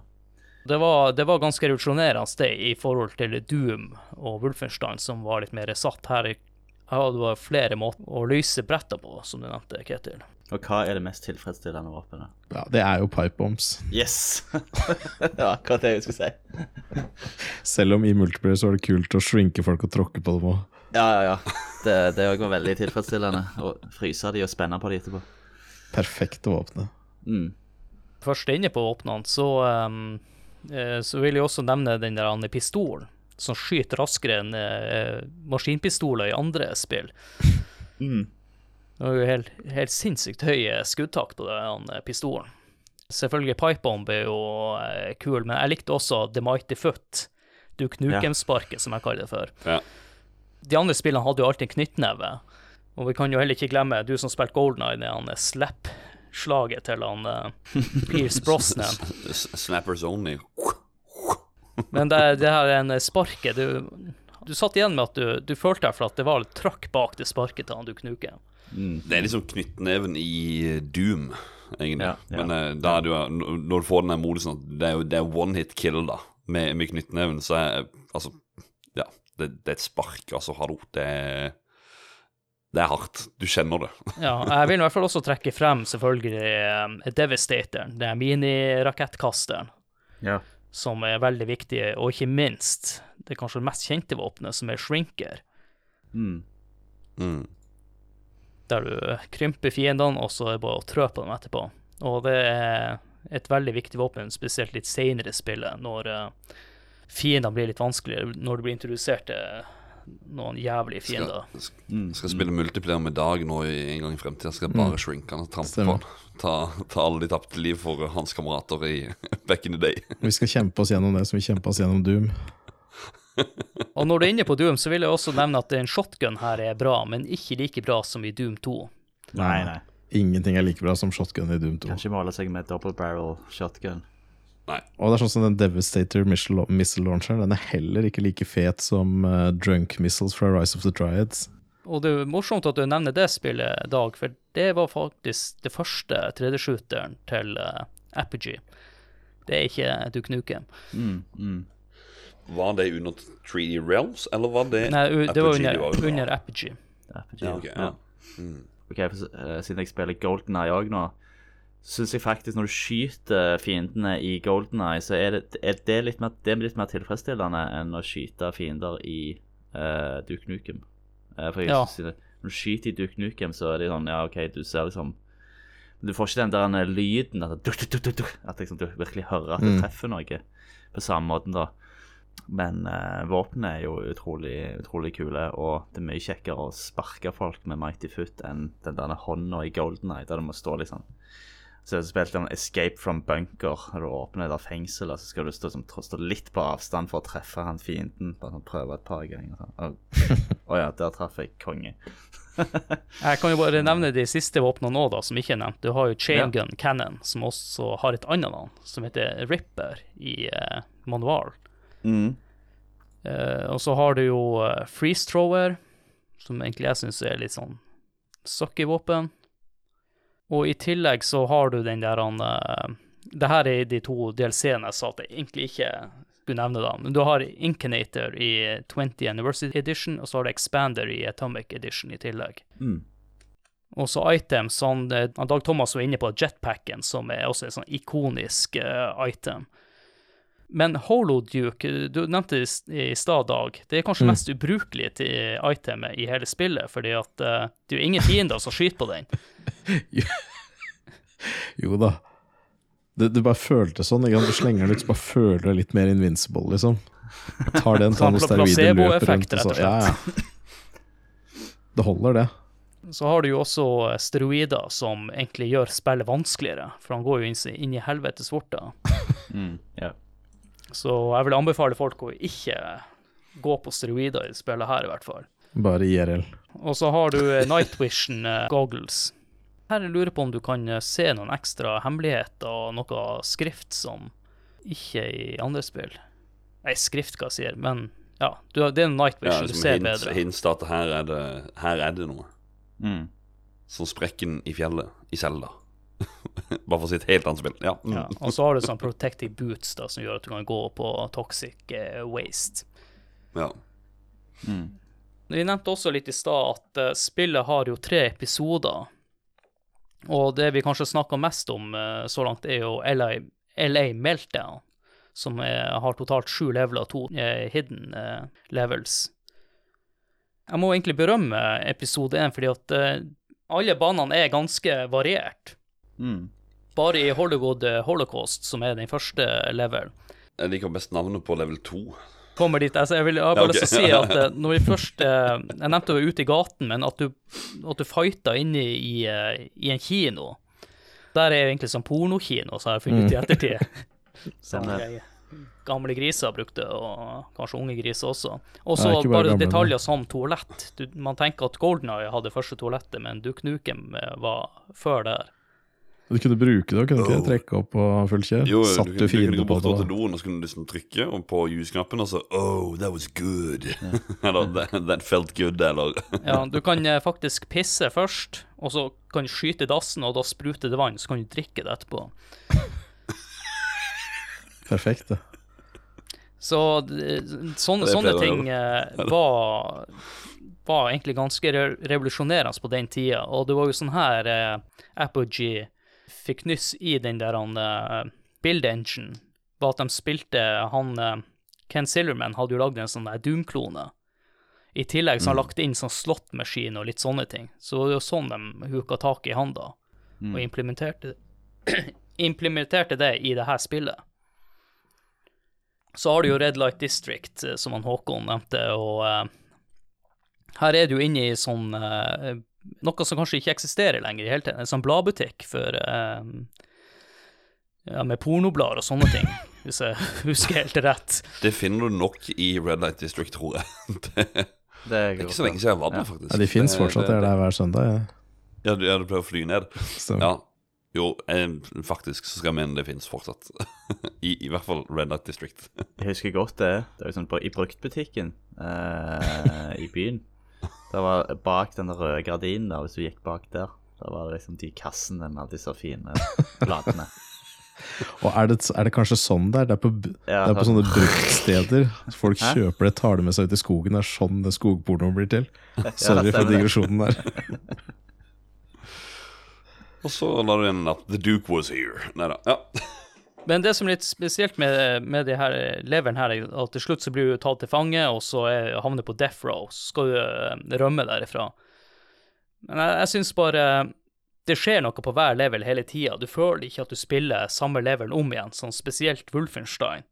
Det var, det var ganske revolusjonerende det i forhold til Doom og Wolfenstein, som var litt mer satt her. Ja, det var flere måter å løse bretter på, som du nevnte, Ketil. Og hva er det mest tilfredsstillende våpenet? Ja, det er jo pipe bombs. Yes! det var akkurat det jeg skulle si. Selv om i multiplayer så var det kult å shrinke folk og tråkke på dem òg. Ja, ja, ja. Det, det også var veldig tilfredsstillende. Å fryse de og spenne på de etterpå. Perfekte våpenet. Mm. Først inne på våpnene, så, um, eh, så vil jeg også nevne den der andre pistolen, som skyter raskere enn uh, maskinpistoler i andre spill. Mm. Det var jo helt, helt sinnssykt høy eh, skuddtakt på den eh, pistolen. Selvfølgelig Pipebomb er jo eh, kul, men jeg likte også The Mighty Foot. Du Nukem-sparket, som jeg kaller det for. Ja. De andre spillene hadde jo alltid en knyttneve. Og vi kan jo heller ikke glemme, du som spilte Golden Eye, det slap-slaget til han uh, Pierce Brosnan. Snappers only. Men det, det her er en sparket du, du satt igjen med at du, du følte deg for at det var litt trøkk bak det sparket til han Duke Nukem. Det er liksom knyttneven i Doom, egentlig. Ja, ja. Men eh, da er du når du får den modusen at det er jo det er one hit kill, da, med, med knyttneven, så er altså Ja, det, det er et spark, altså, hallo. Det er Det er hardt. Du kjenner det. Ja, jeg vil i hvert fall også trekke frem selvfølgelig Devastator, Devastatoren, det er minirakettkasteren, Ja. som er veldig viktig, og ikke minst det kanskje mest kjente våpenet, som er Shrinker, Mm. Mm. Der du krymper fiendene, og så er det bare å trø på dem etterpå. Og det er et veldig viktig våpen, spesielt litt senere i spillet, når uh, fiendene blir litt vanskeligere, når du blir introdusert til noen jævlige fiender. Skal, skal, skal spille multiplayer med Dag nå i, en gang i fremtiden. Skal bare shrinke han og trampe på han. Ta, ta alle de tapte liv for hans kamerater i back in the day. Vi skal kjempe oss gjennom det som vi kjempa oss gjennom Doom. Og når du er inne på Doom, så vil jeg også nevne at en shotgun her er bra, men ikke like bra som i Doom 2. Nei, nei. Ingenting er like bra som shotgun i Doom 2. Kanskje måle seg med double barrel shotgun. Nei. Og det er sånn som den Devastator missile missile launcheren. Den er heller ikke like fet som uh, Drunk Missiles fra Rise of the Triads. Og det er morsomt at du nevner det spillet, Dag, for det var faktisk det første 3D-shooteren til uh, Apogee. Det er ikke Duke Nukem. Mm, mm. Var det under 3D Realms, eller var det Nei, det var under, var under Apogee. Apogee, Ja, ok, ja. Ok, for, uh, Siden jeg spiller Golden Eye òg nå, syns jeg faktisk når du skyter fiendene i Golden Eye, så er det, er det, litt, mer, det er litt mer tilfredsstillende enn å skyte fiender i uh, Duke Nukem. Uh, for jeg Ja. synes Når du skyter i Duke Nukem, så er det sånn Ja, OK, du ser liksom Du får ikke den der lyden at, du, du, du, duk, at liksom, du virkelig hører at det treffer noe på samme måten, da. Men uh, våpnene er jo utrolig, utrolig kule, og det er mye kjekkere å sparke folk med Mighty Foot enn den der hånda i Golden Eye, der du må stå liksom Så jeg spilte en Escape from Bunker. Når du åpner der fengselet, så skal du stå, som, stå litt på avstand for å treffe han fienden. Bare sånn, prøve et par ganger. sånn. Å ja, der traff jeg konge. Jeg kan jo bare nevne de siste våpnene nå, da, som ikke er nevnt. Du har jo Chain Ja. Gun Cannon, som også har et annet navn, som heter Ripper i uh, manual. Mm. Uh, og så har du jo uh, Freeze Thrower, som egentlig jeg syns er litt sånn sucky våpen. Og i tillegg så har du den der han uh, Det her er de to DLC-ene jeg sa at jeg egentlig ikke skulle nevne, da. Men du har Incanator i 20 Anniversary Edition, og så har du Expander i Atomic Edition i tillegg. Mm. Og så items, eh, Dag Thomas var inne på jetpacken, som er også et sånn ikonisk item. Men Holoduke, du nevnte det i stad, Dag, det er kanskje Mm. mest ubrukelige til itemet i hele spillet, fordi at uh, det er jo ingen fiender som skyter på den. Jo da. Det, det bare føltes sånn. Ikke? Du slenger den ut, så bare føler du litt mer invincible, liksom. Tar den, tar noen Sånn steroider, løper rundt og så rett og Ja, ja. Det holder, det. Så har du jo også eh, steroider som egentlig gjør spillet vanskeligere, for han går jo inn, inn i helvetes vorter. Mm. Ja. Så jeg vil anbefale folk å ikke gå på steroider i spillet her, i hvert fall. Bare IRL. Og så har du eh, Night Vision eh, goggles. Her jeg lurer på om du kan eh, se noen ekstra hemmeligheter og noe skrift som ikke i andre spill. Nei, skrift, hva jeg sier, men ja, du, det er Night Ja, du ser hint, bedre. hint at her er, det, her er det noe. Mm. Som sprekken i fjellet i Selda. Bare for å si et helt annet spill. Ja. Mm. Ja, og så har du sånn protective boots da, som gjør at du kan gå på toxic eh, waste. ja. Mm. Vi nevnte også litt i stad at eh, spillet har jo tre episoder. Og det vi kanskje snakker mest om eh, så langt, er jo LA, LA Meltdown, som er, har totalt sju leveler, to eh, hidden levels. Jeg må egentlig berømme episode én, fordi at alle banene er ganske variert. Mm. Bare i Hollywood eh, Holocaust, som er den første level, Jeg liker best navnet på level 2. kommer dit. Altså, jeg, vil, jeg har bare Ja, okay. lyst til å si at eh, når vi først eh, Jeg nevnte å være ute i gaten, men at du, at du fighta inne i, i en kino Der er jo egentlig sånn pornokino, så har jeg funnet ut i ettertid. Sånn gamle griser brukte, og kanskje unge griser også. Og så bare bare gamle, detaljer som toalett. Du, man tenker at Golden Eye hadde første toalettet, men Duke Nukem var før der. Du kunne bruke det, kunne kunne ikke trekke opp og full kjør? Jo, Satt du, du kunne- du kunne gå bort til doen, og så kunne du liksom trykke og på jusknappen, og så Oh, that was good. eller that, that felt good, eller Ja, du kan eh, faktisk pisse først, og så kan du skyte i dassen, og da spruter det vann, så kan du drikke det etterpå. Perfekt, det. Så sånne, Det sånne ting eh, var, var egentlig ganske re revolusjonerende på den tida, og det var jo sånn her eh, Apogee fikk nyss i den der han uh, Build Engine, var at de spilte han uh, Ken Silverman hadde jo lagd en sånn der Doom-klone. I tillegg så har han lagt inn sånn slåttmaskin og litt sånne ting. Så det var jo sånn de huka tak i han da, og implementerte, implementerte det i det her spillet. Så har du jo Red Light District, eh, som han Håkon nevnte, og uh, her er du inne i sånn eh, Noe som kanskje ikke eksisterer lenger i hele tatt. En sånn bladbutikk for eh, Ja, med pornoblader og sånne ting, hvis jeg husker helt rett. Det finner du nok i Red Light District, tror jeg. Det, det Det er er ikke så lenge siden jeg var der, faktisk. Ja, de fins fortsatt, det- er der hver søndag. Ja. Ja, du, ja, du pleier å fly ned. Så, Ja. Jo, eh, faktisk så skal jeg mene det fins fortsatt. I, I hvert fall Red Light District. Jeg husker godt det. Det er jo sånn på, i bruktbutikken eh, i byen. Det var bak den røde gardinen der, hvis du gikk bak der. Da var det liksom de kassene med alle disse fine platene. Og er det, er det kanskje sånn det er? Det er på, Ja, det er på sånn. sånne bruktsteder. Folk Hæ? kjøper det, tar det med seg ut i skogen. Det er sånn det skogpornoen blir til. Ja, Sorry for digresjonen der. Og så la du inn at The Duke was here. Nei da. Ja. Men det som er litt spesielt med, med de her leveren her, er at til slutt så blir du tatt til fange, og så er, havner på death row, så skal du eh, rømme derifra. Men jeg, jeg syns bare det skjer noe på hver level hele tida. Du føler ikke at du spiller samme level om igjen, sånn spesielt Wolfenstein.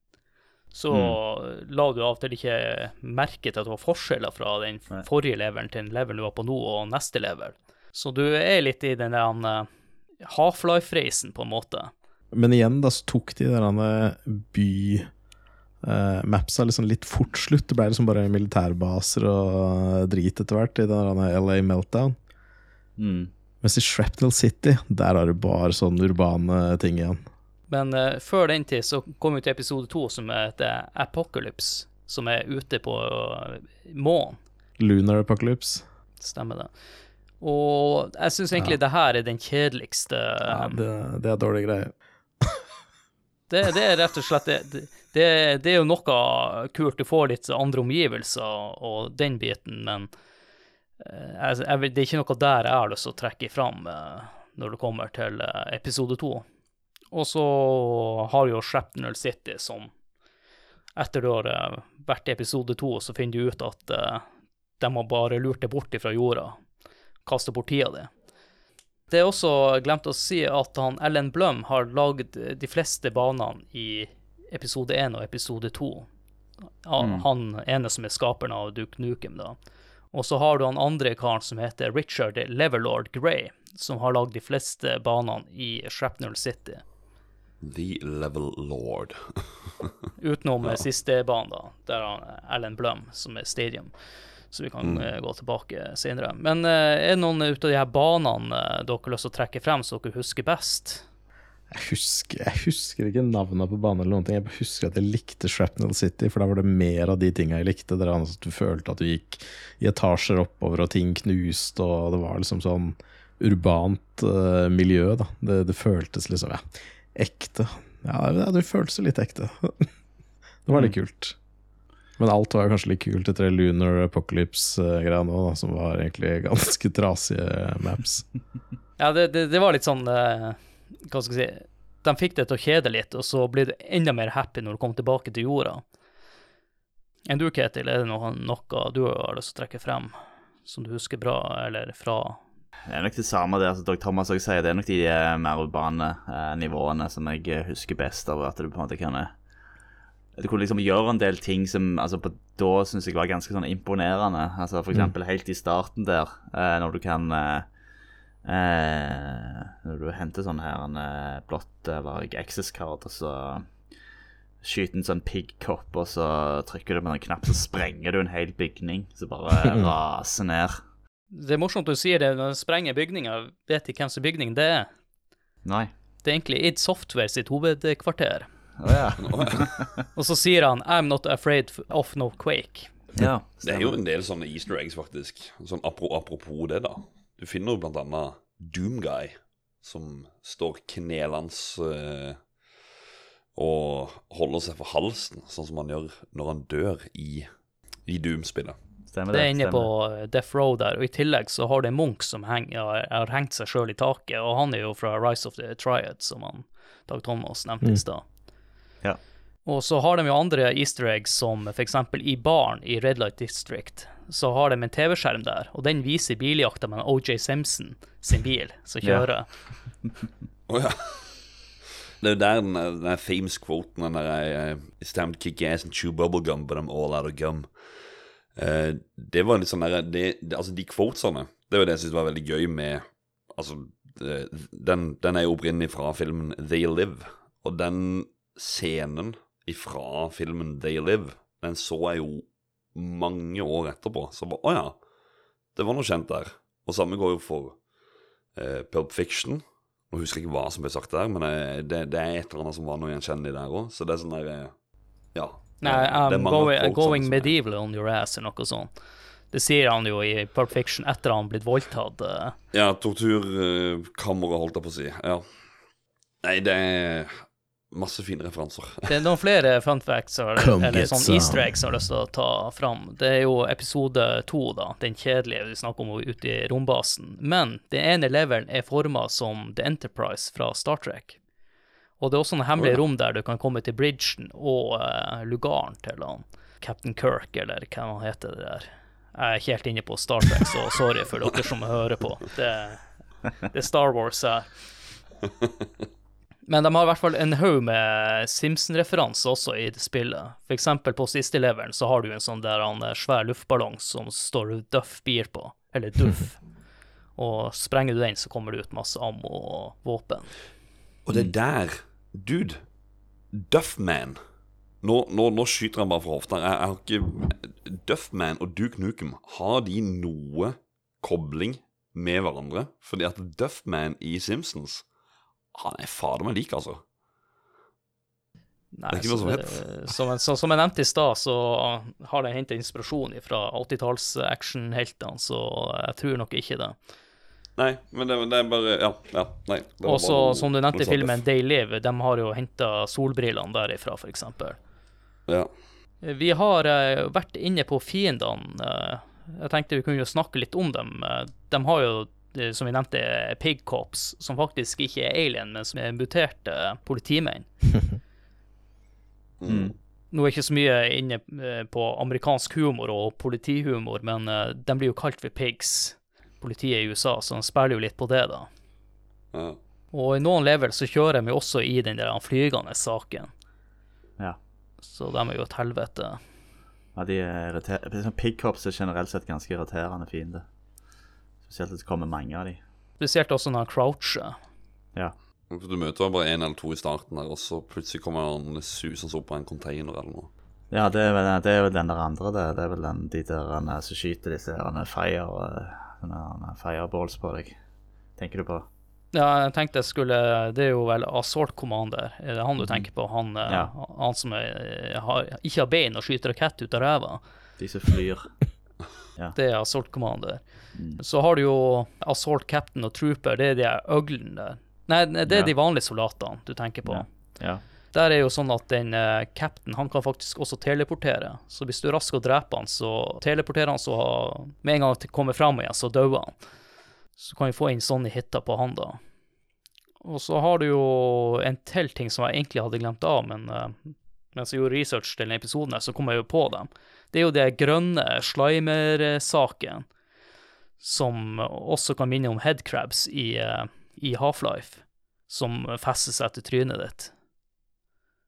Så la du av og til ikke merke til at det var forskjeller fra den forrige levelen til den levelen du var på nå, og neste level. Så du er litt i den der eh, Half-Life-reisen, på en måte. Men igjen, da så tok de der by... Uh, mapsa liksom litt fort slutt. Det ble liksom bare militærbaser og drit etter hvert i den LA Meltdown. Mm. Mens i Shrapnel City, der har du bare sånne urbane ting igjen. Men uh, før den tid så kom vi til episode to, som heter Apocalypse, som er ute på uh, månen. Lunar Apocalypse. Stemmer det. Og jeg syns egentlig det her er den kjedeligste Ja, um, det, det er dårlige greier. Det, det er rett og slett det, det, det er jo noe kult. Du får litt andre omgivelser og den biten, men eh, jeg, jeg, det er ikke noe der jeg har lyst til å trekke fram når det kommer til eh, episode to. Og så har jo Shrapnel City som Etter du har eh, vært i episode to, så finner du ut at de har bare lurt deg bort fra jorda. Kastet bort tida di. Det er også glemt å si at han Ellen Blum har lagd de fleste banene i episode 1 og episode 2. Ja, Han ene som er skaperen av Duke Nukem, da. Og så har du han andre karen som heter Richard Leverlord Grey, som har lagd de fleste banene i Shrapnel City. The Level Lord. Utenom siste banen, da, der er Alan Blum, som er Stadium. Så vi kan eh, gå tilbake senere. Men eh, er det noen ut av de her banene eh, dere har lyst til å trekke frem som dere husker best? Jeg husker, jeg husker ikke navnene på banen eller noen ting. Jeg bare husker at jeg likte Shrapnel City, for da var det mer av de tinga jeg likte. Der at du følte at du gikk i etasjer oppover, og ting knuste, og det var liksom sånn urbant uh, miljø, da. Det, det føltes liksom ja, ekte. Ja, det, det føltes litt ekte. det var litt kult. Men alt var kanskje litt kult etter Lunar Apocalypse-greia nå, da, som var egentlig ganske trasige maps. Ja, det, det, det var litt sånn uh, Hva skal jeg si De fikk det til å kjede litt, og så blir du enda mer happy når du kommer tilbake til jorda. Enn du, Ketil, er det noe, noe du har lyst til å trekke frem som du husker bra, eller fra Det er nok det samme det altså, Dr. Thomas også sier. Det er nok de eh, mer urbane eh, nivåene som jeg eh, husker best av. At du på en måte kan eh, Du kunne liksom gjøre en del ting som altså på, da syns jeg var ganske sånn imponerende. Altså For eksempel helt i starten der, eh, når du kan eh, eh, Når du henter sånn her en eh, blått eller access-card, og så skyter en sånn piggkopp, og så trykker du på en knapp, så sprenger du en hel bygning som bare raser ned. Det er morsomt du sier det, når du sprenger bygninger, vet ikke hvem som bygning det er. Nei. Det er egentlig id Software sitt hovedkvarter. Å ja. Og så sier han 'I'm not afraid of no quake'. ja. Det er jo en del sånne easter eggs, faktisk. Sånn apro Apropos det, da. Du finner jo blant annet Doomguy, som står knelende eh, og holder seg for halsen, sånn som han gjør når han dør i, i Doom-spillet. Stemmer Det det. er inne på. Death Row der, og i tillegg så har det en munk som henger, ja, har hengt seg sjøl i taket, og han er jo fra Rise of the Triad, som han Dag Thomas nevnte i stad. Ja. Og så har de jo andre easter eggs, som eksempel i baren i Red Light District. Så har de en TV-skjerm der, og den viser biljakta med OJ Simpson sin bil som kjører. Å ja. Det er jo der den, den themes-kvoten den der uh, It's time to kick ass and chew bubblegum, but I'm all out of gum. Uh, det var litt sånn der det, det, Altså, de quotesene, det var det jeg syntes var veldig gøy med Altså, det, den, den er jo opprinnelig fra filmen They Live, og den scenen ifra filmen They Live, den så jeg jo mange år etterpå. Så bare Å ja, det var noe kjent der. Og samme går jo for eh, Pulp Fiction. Nå husker jeg ikke hva som ble sagt der, men eh, det, det er et eller annet som var noe gjenkjennelig der òg. Så det er sånn der eh, Ja. Nei, I'm mange going, going medieval on your ass, eller noe sånt. Det sier han jo i Pulp Fiction etter han blitt voldtatt. eh. Ja, torturkammeret, holdt jeg på å si. Ja. Nei, det er masse fine referanser. Det er noen flere fun facts eller, eller sånn easter eggs jeg har lyst til å ta fram. Det er jo episode to, da. Den kjedelige vi snakker om ute i rombasen. Men den ene levelen er forma som The Enterprise fra Star Trek. Og det er også noen hemmelige oh, ja. rom der du kan komme til bridgen og uh, lugaren til han Captain Kirk, eller hva han heter det der. Jeg er ikke helt inne på Star Trek, så sorry for dere som hører på. Det, det er Star Wars her. Men de har i hvert fall en haug med Simpson-referanser også i det spillet. For eksempel på siste leveren så har du en sånn der han, eh, svær luftballong som står Duff Beer på, eller Duff. Og sprenger du den, så kommer det ut masse ammo og våpen. Og det er der Dude, Duffman nå, nå, nå skyter han bare fra hofta. Jeg, jeg har ikke Duffman og Duke Nukem, har de noe kobling med hverandre? Fordi at Duffman i Simpsons, han er fader meg lik, altså. Nei, som som, jeg- som jeg nevnte i stad, så har de henta inspirasjon fra 80-talls-actionheltene, så jeg tror nok ikke det. Nei, men det, det er bare Ja. ja nei. Og så, som du nevnte i filmen Day Live, de har jo henta solbrillene derifra, f.eks. Ja. Vi har eh, vært inne på fiendene. eh, jeg tenkte vi kunne jo snakke litt om dem. Eh, de har jo, som vi nevnte, Pig Cops, som faktisk ikke er alien, men som er muterte politimenn. Mm. Nå er jeg ikke så mye inne eh, på amerikansk humor og politihumor, men eh, de blir jo kalt for pigs, politiet i USA, så de spiller jo litt på det, da. ja. Og i noen level så kjører de jo også i den der flygende saken, Ja. så de er jo et helvete. ja de er irriterende pig Pigcops er generelt sett ganske irriterende fiende. Spesielt hvis det kommer mange av de. Spesielt også når han croucher. Ja. Du møter bare én eller to i starten, der, og så plutselig kommer han susende opp på en container eller noe. Ja, det er vel, det er vel den der andre, det. Det er vel den, de der han, som skyter disse han, fire, eh, han, fireballs på deg. Tenker du på? Ja, jeg tenkte jeg skulle Det er jo vel Assault Commander, er det han du tenker på? Han, eh, Ja. han som er, har, ikke har bein og skyter rakett ut av ræva. De som flyr. Det er Assault Commander. Så har du jo Assault Captain og Trooper, det er de øglene der. Nei, det er Ja. de vanlige soldatene du tenker på. Ja. Der er jo sånn at den uh, captain han kan faktisk også teleportere. Så hvis du er rask og dreper han, så teleporterer han, så med en gang han kommer fram igjen, så dauer han. Så kan vi få inn sånne hitter på han, da. Og så har du jo en til ting som jeg egentlig hadde glemt av, men uh, mens jeg gjorde research til denne episoden, her, så kom jeg jo på dem. Det er jo det grønne slimer-saken, som også kan minne om headcrabs i, eh, i Half-Life, som fester seg til trynet ditt.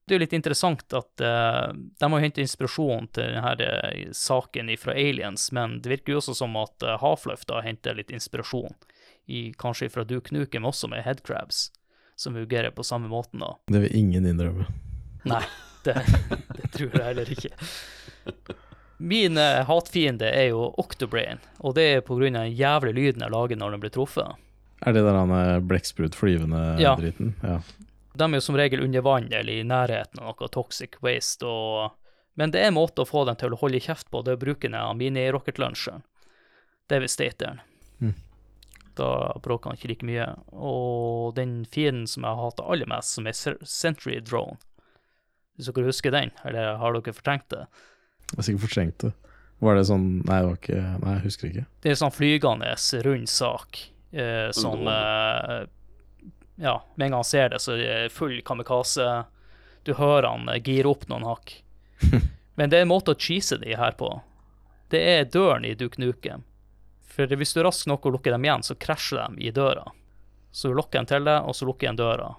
Det er jo litt interessant at uh, de har hentet inspirasjon til denne eh, saken fra Aliens, men det virker jo også som at Half-Life da henter litt inspirasjon, i, kanskje fra Duke Nukem også, med headcrabs, som fungerer på samme måten da. Det vil ingen innrømme. Nei, det, det tror jeg heller ikke. Min eh, hatfiende er jo Octobrain, og det er av den jævlige lyden jeg lager når den blir truffet. Er det der han er Ja. driten? Ja. De er jo som regel under vann eller i nærheten av noe toxic waste, og... men det er en måte å få dem til å holde kjeft på, det er å bruke den mini-rocket-lunsjeren. stateren. Mm. Da bråker han ikke like mye. Og den fienden som jeg hater aller mest, som er Sentry Drone. Hvis dere husker den, eller har dere fortrengt det? Jeg har sikkert fortrengt det. Var det sånn Nei, det var ikke Nei, jeg husker ikke. Det er sånn flygende, rund sak. Eh, sånn eh, Ja, med en gang han ser det, så er det full kamikaze. Du hører han eh, gire opp noen hakk. Men det er en måte å cheese de her på. Det er døren i Duke Nukem. For hvis du er rask nok og lukker dem igjen, så krasjer de i døra. Så du lukker dem til deg, og så lukker en døra.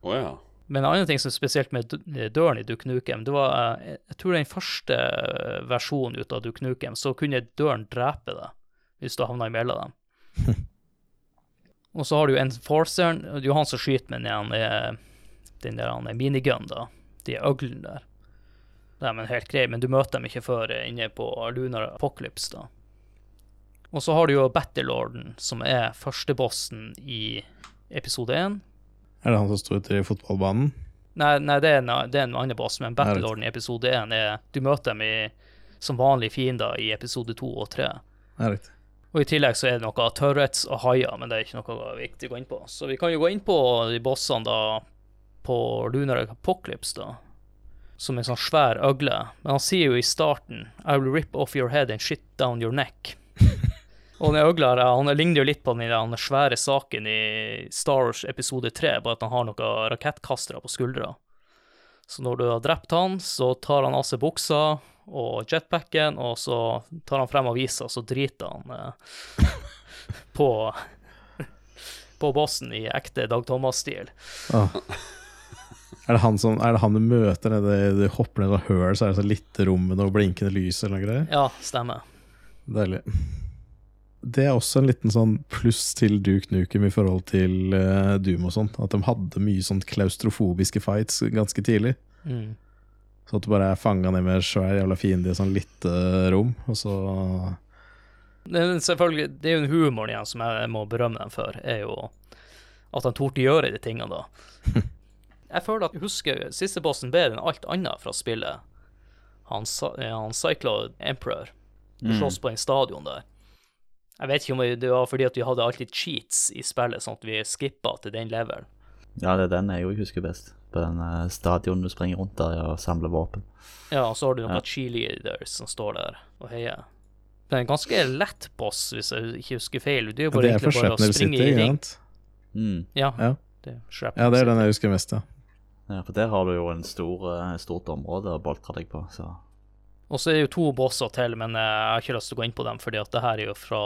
Å ja. Men en annen ting som er spesielt med døren i Duke Nukem, det var eh, Jeg tror den første eh, versjonen ut av Duke Nukem, så kunne døren drepe deg hvis du havna imellom dem. Og så har du jo Enforceren, det er jo han som skyter med den, eh, den der han er minigun, da. De øglene der. De er helt greie, men du møter dem ikke før inne på Lunar Apocalypse, da. Og så har du jo Battlelorden, som er førstebossen i episode 1. Er det han som sto ute i fotballbanen? Nei, nei det, er en, det er en annen boss, men. Battlelorden i episode 1 er Du møter dem i, som vanlige fiender i episode 2 og 3. Ja, riktig. Og i tillegg så er det noe turrets og haier, men det er ikke noe viktig å gå inn på. Så vi kan jo gå inn på de bossene da på Lunar Apocalypse, da. Som en sånn svær øgle. Men han sier jo i starten I will rip off your head and shit down your neck. og den øgla her, han ligner jo litt på den den svære saken i Star Wars episode 3, bare at han har noen rakettkastere på skuldra. Så når du har drept han, så tar han av seg buksa og jetpacken, og så tar han frem avisa, og så driter han eh, på på bossen i ekte Dag Thomas-stil. Ah. Er det, han som, er det han du møter nede Du hopper ned og høl, så er det så lite rom med noe blinkende lys eller noe greier? Ja, stemmer. Deilig. Det er også en liten sånn pluss til Duke Nukem i forhold til uh, Doom og sånt. At de hadde mye sånn klaustrofobiske fights ganske tidlig. Mm. Så at du bare er fanga ned med svær jævla fiende i sånn lite rom, og så Det er selvfølgelig, det er jo en humoren igjen som jeg må berømme dem for, er jo at han torde gjøre de tingene da. Jeg føler at jeg husker siste bossen bedre enn alt annet fra spillet. Han, eh, han Cyclo Emperor. Du slåss på en stadion der. Jeg vet ikke om det var fordi at vi hadde alltid cheats i spillet, sånn at vi skippa til den levelen. Ja, det er den jeg jo husker best. På den eh, stadion du springer rundt der og samler våpen. Ja, og så har du noen Ja. cheerleaders som står der og heier. Det er en ganske lett boss, hvis jeg ikke husker feil. Det er ja, bare Det er for Shrapnel City, ikke sant? Mm. Ja, Ja. det er ja, det er den jeg husker mest, ja. Ja, for der har du jo en stor, eh, stort område å boltre deg på, så Og så er det jo to bosser til, men jeg har ikke lyst til å gå inn på dem, fordi at det her er jo fra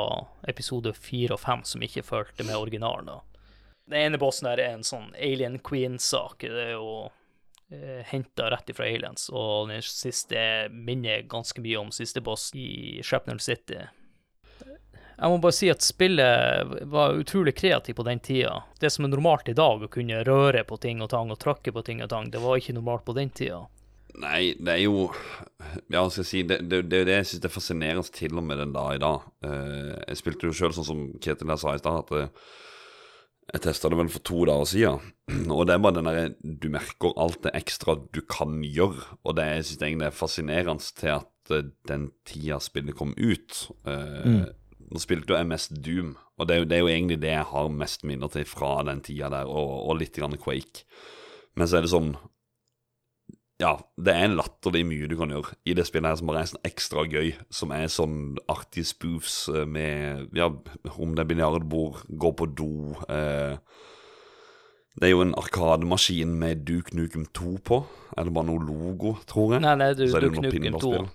episode fire og fem som ikke fulgte med originalen. da. Den ene bossen her er en sånn Alien Queen-sak. Det er jo eh, henta rett ifra Aliens, og den siste minner ganske mye om siste boss i Shrapnel City. Jeg må bare si at spillet var utrolig kreativt på den tida. Det som er normalt i dag, å kunne røre på ting og tang og tråkke på ting og tang, det var ikke normalt på den tida. Nei, det er jo Ja, skal jeg si Det, det, det er jo det jeg syns er fascinerende til og med den dag i dag. Uh, jeg spilte jo sjøl sånn som Ketil her sa i stad, at uh, jeg testa det vel for to dager siden. Og det er bare den derre Du merker alt det ekstra du kan gjøre. Og det jeg syns egentlig er fascinerende til at uh, den tida spillet kom ut mm. Nå spilte jo jeg mest Doom, og det er, jo, det er jo egentlig det jeg har mest minner til fra den tida der, og, og litt grann Quake. Men så er det sånn ja, det er en latterlig mye du kan gjøre i det spillet her som bare er sånn ekstra gøy. Som er sånn artige spoofs eh, med Ja, om det er biljardbord, gå på do eh. Det er jo en arkademaskin med Duke Nukem 2 på. Er det bare noe logo, tror jeg? Nei, nei, du, Så du det noe knukker to. pinballspill.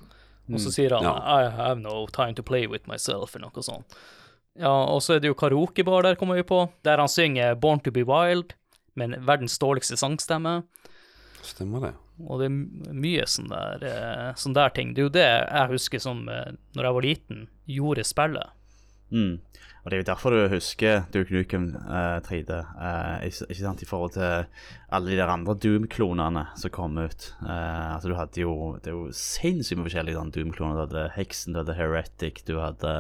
Og så sier han Ja. I have no time to play with myself, eller noe sånt. Ja, og så er det jo karaokebar der, kommer vi på, der han synger Born to be wild, med verdens dårligste sangstemme. Stemmer det. Og det er mye sånn der, eh, sånn der ting. Det er jo det jeg husker som, eh, når jeg var liten, gjorde spillet. mm. Og det er jo derfor du husker Duke Nukem uh, 3D, uh, ikke, sant, i forhold til alle de der andre Doom-klonene som kom ut. Uh, altså du hadde jo Det er jo sinnssykt mye forskjellige sånn Doom-kloner. Du hadde Hexen, du hadde Heretic, du hadde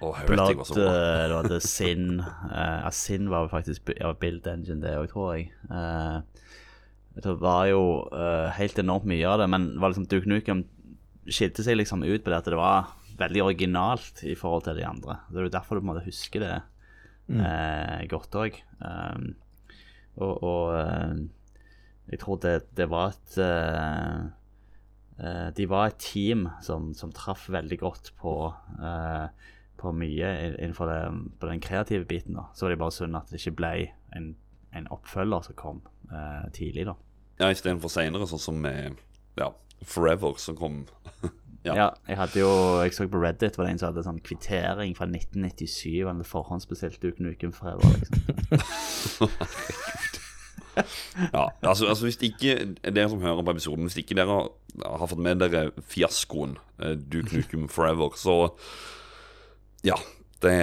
oh, Blood, du hadde Sin. Uh, Sin var jo faktisk ja, Build Engine, det òg, tror jeg. Eh, det var jo uh, helt enormt mye av det, men det var liksom Duke Nukem skilte seg liksom ut på det at det var veldig originalt i forhold til de andre. Det er jo derfor du på en måte husker det eh, godt òg. og og uh, jeg tror det, det var et De var et team som, som traff veldig godt på på mye innenfor det, på den kreative biten. da. Så var det bare synd at det ikke ble en, en oppfølger som kom eh, tidlig, da. Ja, istedenfor seinere, sånn som ja, Forever, som kom Ja. Ja. jeg hadde jo, jeg så på Reddit var det en som hadde sånn kvittering fra 1997. Han hadde forhåndsbestilt Duke Nukem Forever. liksom. Ja, altså, altså Hvis ikke dere som hører på episoden Hvis ikke dere har, har fått med dere fiaskoen eh, Duke Nukem Forever, så Ja, det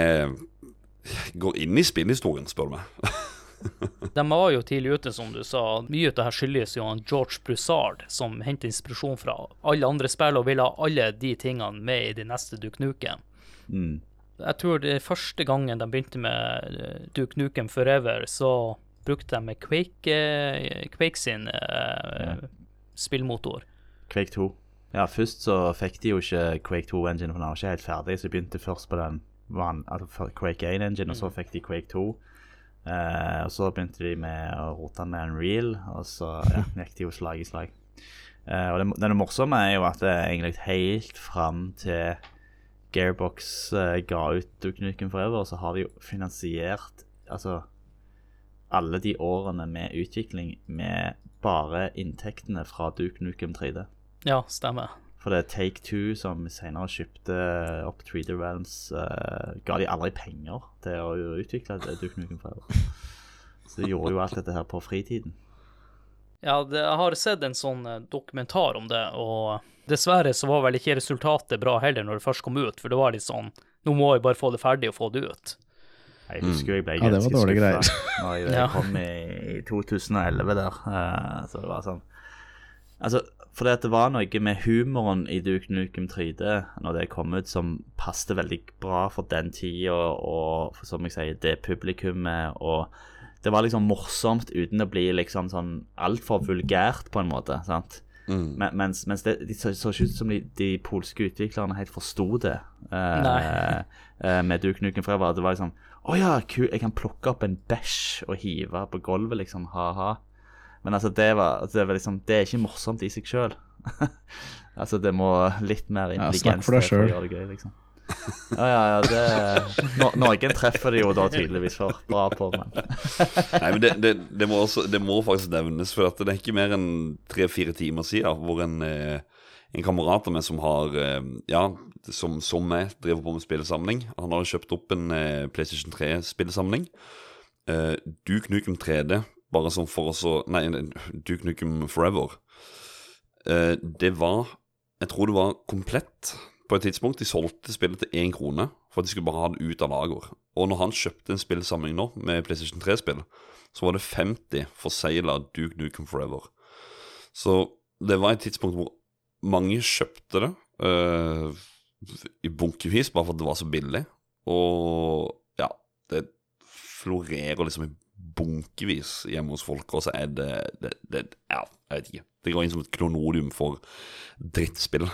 går inn i spillhistorien, spør du meg. De var jo tidlig ute, som du sa. Mye av det her skyldes jo han George Broussard, som henter inspirasjon fra alle andre spill og vil ha alle de tingene med i de neste Duke Nukem. Mm. Jeg tror det første gangen de begynte med eh, Duke Nukem Forever, så brukte de Quake, eh, Quake sin eh, spillmotor. Quake 2. Ja, først så fikk de jo ikke Quake 2-engine, for den var ikke helt ferdig, så de begynte først på den van, altså Quake 1-engine, og så fikk de Quake 2. Eh, og så begynte de med å rote med Unreal, og så ja, gikk de jo slag i slag. Eh, og det, det morsomme er jo at det egentlig helt fram til Gearbox eh, ga ut Duke Nukem Forever, så har de jo finansiert altså alle de årene med utvikling med bare inntektene fra Duke Nukem 3D. Ja, stemmer. For det er Take Two som senere kjøpte opp 3D Realms, Uh, ga de aldri penger til å utvikle det Duke Nukem Forever. Så de gjorde jo alt dette her på fritiden. Ja, det, jeg har sett en sånn eh, dokumentar om det, og dessverre så var vel ikke resultatet bra heller når det først kom ut, for det var litt sånn Nå må jeg bare få det ferdig og få det ut. Jeg husker jeg ble Ja, det var ganske dårlige skuffa greier. når jeg Ja. kom i, i 2011 der. Uh, så det var sånn Altså, for det var noe med humoren i Duke Nukem 3D når det kom ut, som passet veldig bra for den tida og, for, som jeg sier, det publikummet. Og det var liksom morsomt uten å bli liksom sånn altfor vulgært, på en måte. sant? Mm. Men, mens, mens det det så, så ikke ut som de, de polske utviklerne helt forsto det uh, eh, med Duke Nukem Forever. Det var liksom Å ja, kul, jeg kan plukke opp en bæsj og hive på gulvet, liksom. Ha-ha. Men altså, det var, altså, det var liksom Det er ikke morsomt i seg sjøl. altså, det må litt mer intelligens ja, for for å gjøre det gøy, liksom. Ja, ja, ja, det no, Noen treffer det jo da tydeligvis for bra på, men Nei, men det, det, det, må også, det må faktisk nevnes, for at det er ikke mer enn tre-fire timer siden hvor en, eh, en kamerat av meg som har eh, Ja, som, som meg, driver på med spillesamling. Han har kjøpt opp en eh, PlayStation 3-spillesamling. Eh, Duke Nukem 3D, bare sånn for å så Nei, Duke Nukem Forever. Eh, det var Jeg tror det var komplett på et tidspunkt. De solgte spillet til én krone for at de skulle bare ha det ut av lager. Og når han kjøpte en spillsamling nå med PlayStation 3-spill, så var det 50 forsegla Duke Nukem Forever. Så det var et tidspunkt hvor mange kjøpte det eh, i bunkevis bare for at det var så billig. Og ja, det florerer liksom i bunkevis hjemme hos folk, og så er det, det, det Ja, jeg vet ikke. Det går inn som et kronodium for drittspill.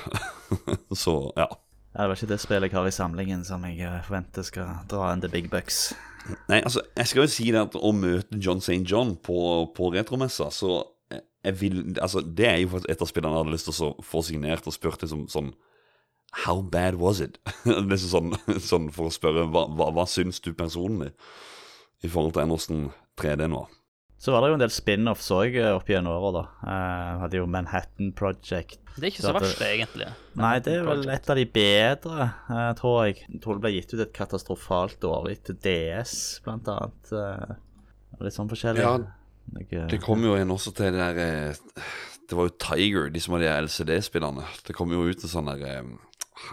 så ja. det var ikke det spillet jeg har i samlingen som jeg eh, forventer skal dra inn the big bucks. Nei, altså, jeg skal jo si det at å møte John St. John på, på retromessa, så jeg- jeg vil Altså, det er jo et av spillene jeg hadde lyst til å få signert og spurt liksom sånn How bad was it? liksom sånn, sånn for å spørre hva, hva, hva syns du personlig i forhold til hvordan 3D-en var? Så var det jo en del spin-offs òg opp gjennom åra, da. Eh, hadde jo Manhattan Project. Det er ikke så Så verst, det, egentlig. Nei, det er vel et av de bedre, uh, tror jeg. Jeg tror det ble gitt ut et katastrofalt dårlig til DS, blant annet. Uh, litt sånn forskjellig. Ja, Det kom jo en også til det der eh, Det var jo Tiger, de som hadde de LCD-spillerne. Det kom jo ut en sånn der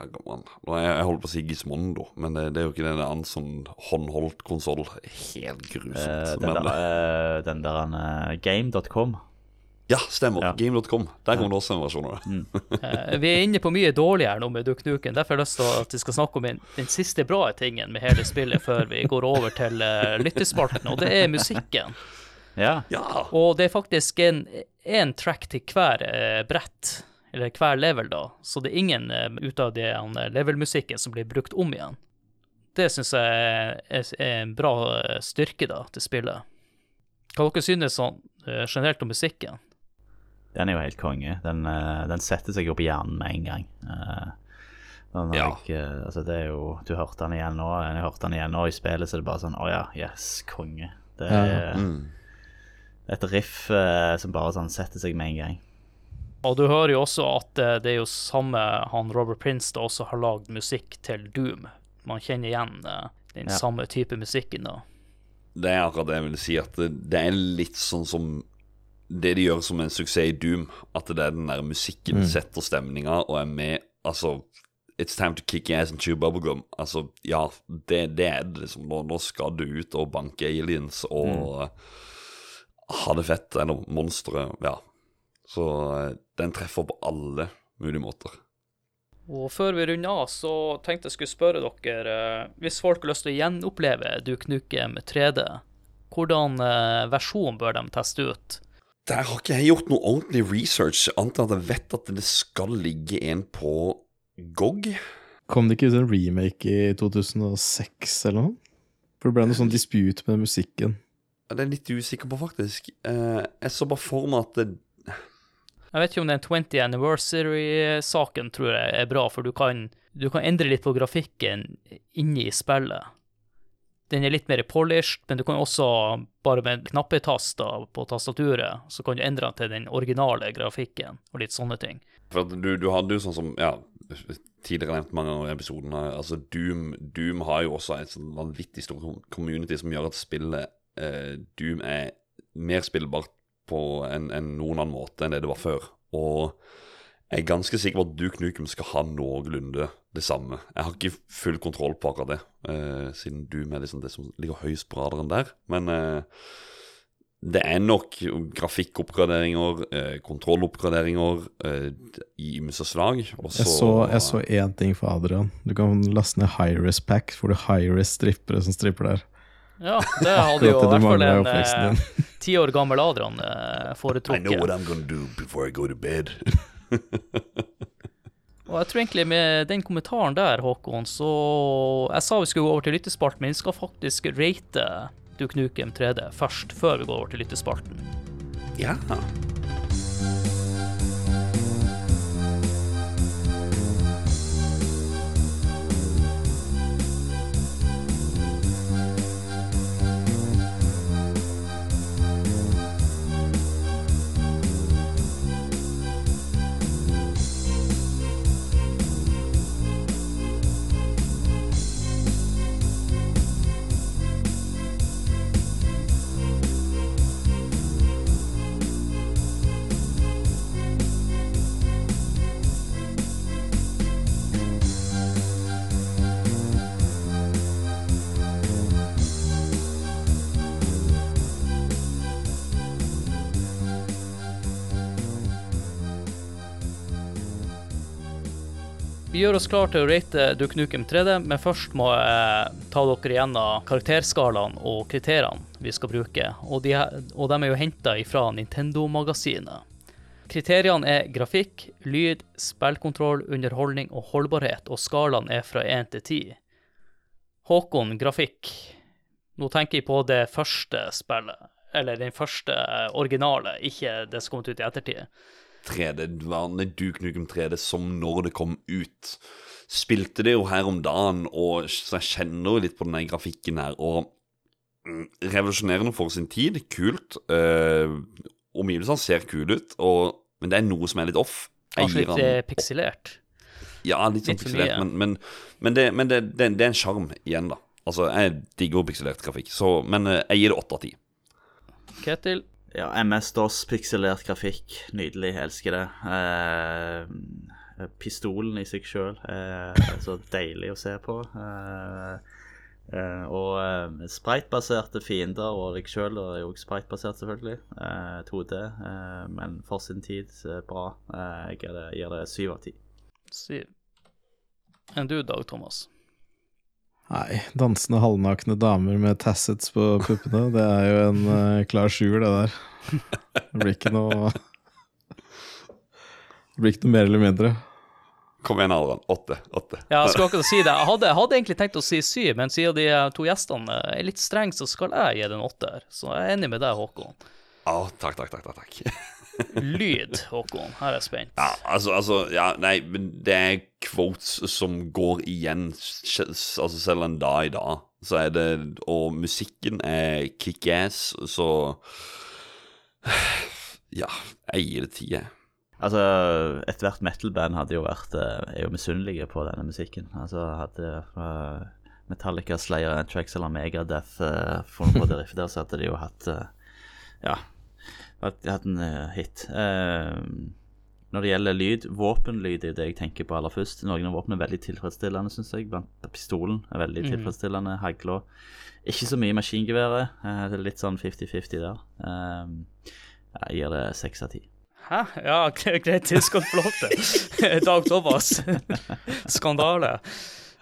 er jeg, jeg holdt på å si Gismondo, men det, det er jo ikke den annen sånn håndholdt konsoll. Helt grusomt. Uh, den der, uh, den der uh, game.com. ja, stemmer. Ja. Game.com. Der kom det også en versjon av det. Eh, Vi er inne på mye dårlig her nå med Duck Nuken. Derfor har jeg lyst til at vi skal snakke om den siste bra tingen med hele spillet før vi går over til uh, lyttespalten, og det er musikken. Ja. Ja! Og det er faktisk en, en track til hver brett, eller hver level, da. Så det er ingen eh, ut av den eh, level-musikken som blir brukt om igjen. Det syns jeg er, er en bra eh, styrke da, til spillet. Hva dere synes sånn generelt om musikken? Den er jo helt konge. Den, den setter seg jo på hjernen med en gang. Eh, den har Ja. jeg, altså det er jo, Du hørte den igjen nå. Jeg hørte den igjen nå i spillet, så det er bare sånn Å ja, yes, konge. Det Ja, er Mm. et riff som bare sånn setter seg med en gang. Og du hører jo også at eh, det er jo samme han Robert Prince da også har lagd musikk til Doom. Man kjenner igjen eh, den Ja. samme type musikken da. Det er akkurat det jeg vil si, at det, det er litt sånn som det de gjør som en suksess i Doom, at det er den der musikken setter stemninga og er med Altså, it's time to kick ass and chew bubblegum. Altså, ja, det, det er det, liksom. Nå, nå skal du ut og banke aliens og ha det fett, eller monstre. Ja. Så eh, den treffer på alle mulige måter. Og før vi runder av, så tenkte jeg skulle spørre dere eh, Hvis folk har lyst til å gjenoppleve Duke Nukem 3D, hvordan eh, versjon bør de teste ut? Der har ikke jeg gjort noe ordentlig research, annet enn at jeg vet at det skal ligge en på GOG. Kom det ikke ut en remake i 2006 eller noe? For det ble noe sånn dispute med musikken. Det er jeg litt usikker på, faktisk. Eh, jeg så bare for meg at Jeg vet ikke om den 20 Anniversary-saken tror jeg er bra, for du kan, du kan endre litt på grafikken inni spillet. Den er litt mer polished, men du kan også, bare med knappetaster på tastaturet, så kan du endre den til den originale grafikken, og litt sånne ting. For du, du hadde jo sånn som Ja, tidligere nevnt mange av episodene. altså Doom, Doom har jo også et sånn vanvittig stort community som gjør at spillet eh, Doom er mer spillbart på en, en noen annen måte enn det det var før. Og Jeg er ganske sikker på at Duke Nukem skal ha noenlunde det samme. Jeg har ikke full kontroll på akkurat det, eh, siden du er liksom det som ligger høyest på radaren der. Men eh, det er nok grafikkoppgraderinger, eh, kontrolloppgraderinger eh, i ymse slag. Jeg så, jeg så én ting for Adrian. Du kan laste ned High-Risk Pack, for du High-Risk strippere som stripper der. Ja, det hadde jo i hvert fall en eh, ti år gammel Adrian eh, I know what foretrukket. I'm gonna do before I go to bed. Og jeg tror egentlig med den kommentaren der, Håkon, så Jeg sa vi skulle gå over til lyttespalten, men vi skal faktisk rate Duke Nukem 3D først, før vi går over til lyttespalten. ja. Vi gjør oss klar til å rate Duke Nukem 3D, men først må jeg ta dere gjennom karakterskalaen og kriteriene vi skal bruke. Og de, og de er jo henta fra Nintendo-magasinet. Kriteriene er grafikk, lyd, spillkontroll, underholdning og holdbarhet, og skalaen er fra 1 til 10. Håkon, grafikk. Nå tenker jeg på det første spillet, eller den første originale, ikke det som kom ut i ettertid. 3D, vanlig Duke Nukem 3D som når det kom ut. Spilte det jo her om dagen, og så jeg kjenner jo litt på den grafikken her. Og mm, revolusjonerende for sin tid, kult. Uh, omgivelsene ser kule ut, og, men det er noe som er litt off. Kanskje litt eh, pikselert. Ja, litt sånn litt pikselert, men, men, men, det, men det, det, det er en sjarm igjen, da. Altså, jeg digger pikselert grafikk, så, men eh, jeg gir det åtte av ti. Ketil, Ja, MS-DOS, pikselert grafikk. Nydelig. Jeg elsker det. Eh, pistolen i seg sjøl er så deilig å se på. Eh, eh, og eh, sprite-baserte fiender og deg sjøl er jo sprite-basert, selvfølgelig. Eh, 2D. Eh, men for sin tid eh, bra. Eh, jeg gir det, syv av ti. Syv. Enn du, Dag Thomas? Nei, dansende halvnakne damer med tassets på puppene, det er jo en uh, klar sjuer, det der. Det blir ikke noe Det blir ikke noe mer eller mindre. Kom igjen, Adrian. Åtte. Åtte. Ja, jeg skulle akkurat si det. Jeg hadde, jeg hadde egentlig tenkt å si syv, men siden de to gjestene er litt strenge, så skal jeg gi den åtte åtter. Så jeg er enig med deg, Håkon. Ja, takk, takk. takk, takk. Lyd, Håkon. Her er jeg spent. Ja, altså, altså Ja, nei, men det er quotes som går igjen Altså, selv en dag i dag. Så er det Og musikken er kickass, så Ja, jeg gir det ti, jeg. Altså, ethvert metal-band hadde jo vært eh, er jo misunnelige på denne musikken. Altså, hadde uh, Metallica, Slayer, Antrax eller Megadeth uh, funnet på det riffet der, så hadde de jo hatt uh, Ja, hatt, hatt en eh, hit. Eh, når det gjelder lyd, våpenlyd er det jeg tenker på aller først. Noen av våpnene er veldig tilfredsstillende, syns jeg. Blant pistolen er veldig tilfredsstillende. Hagla ikke så mye maskingeværet. eh, det er litt sånn 50-50 der. Jeg gir det seks av ti. Hæ? Ja, greit, tilskudd, til. Dag Thomas. Skandale.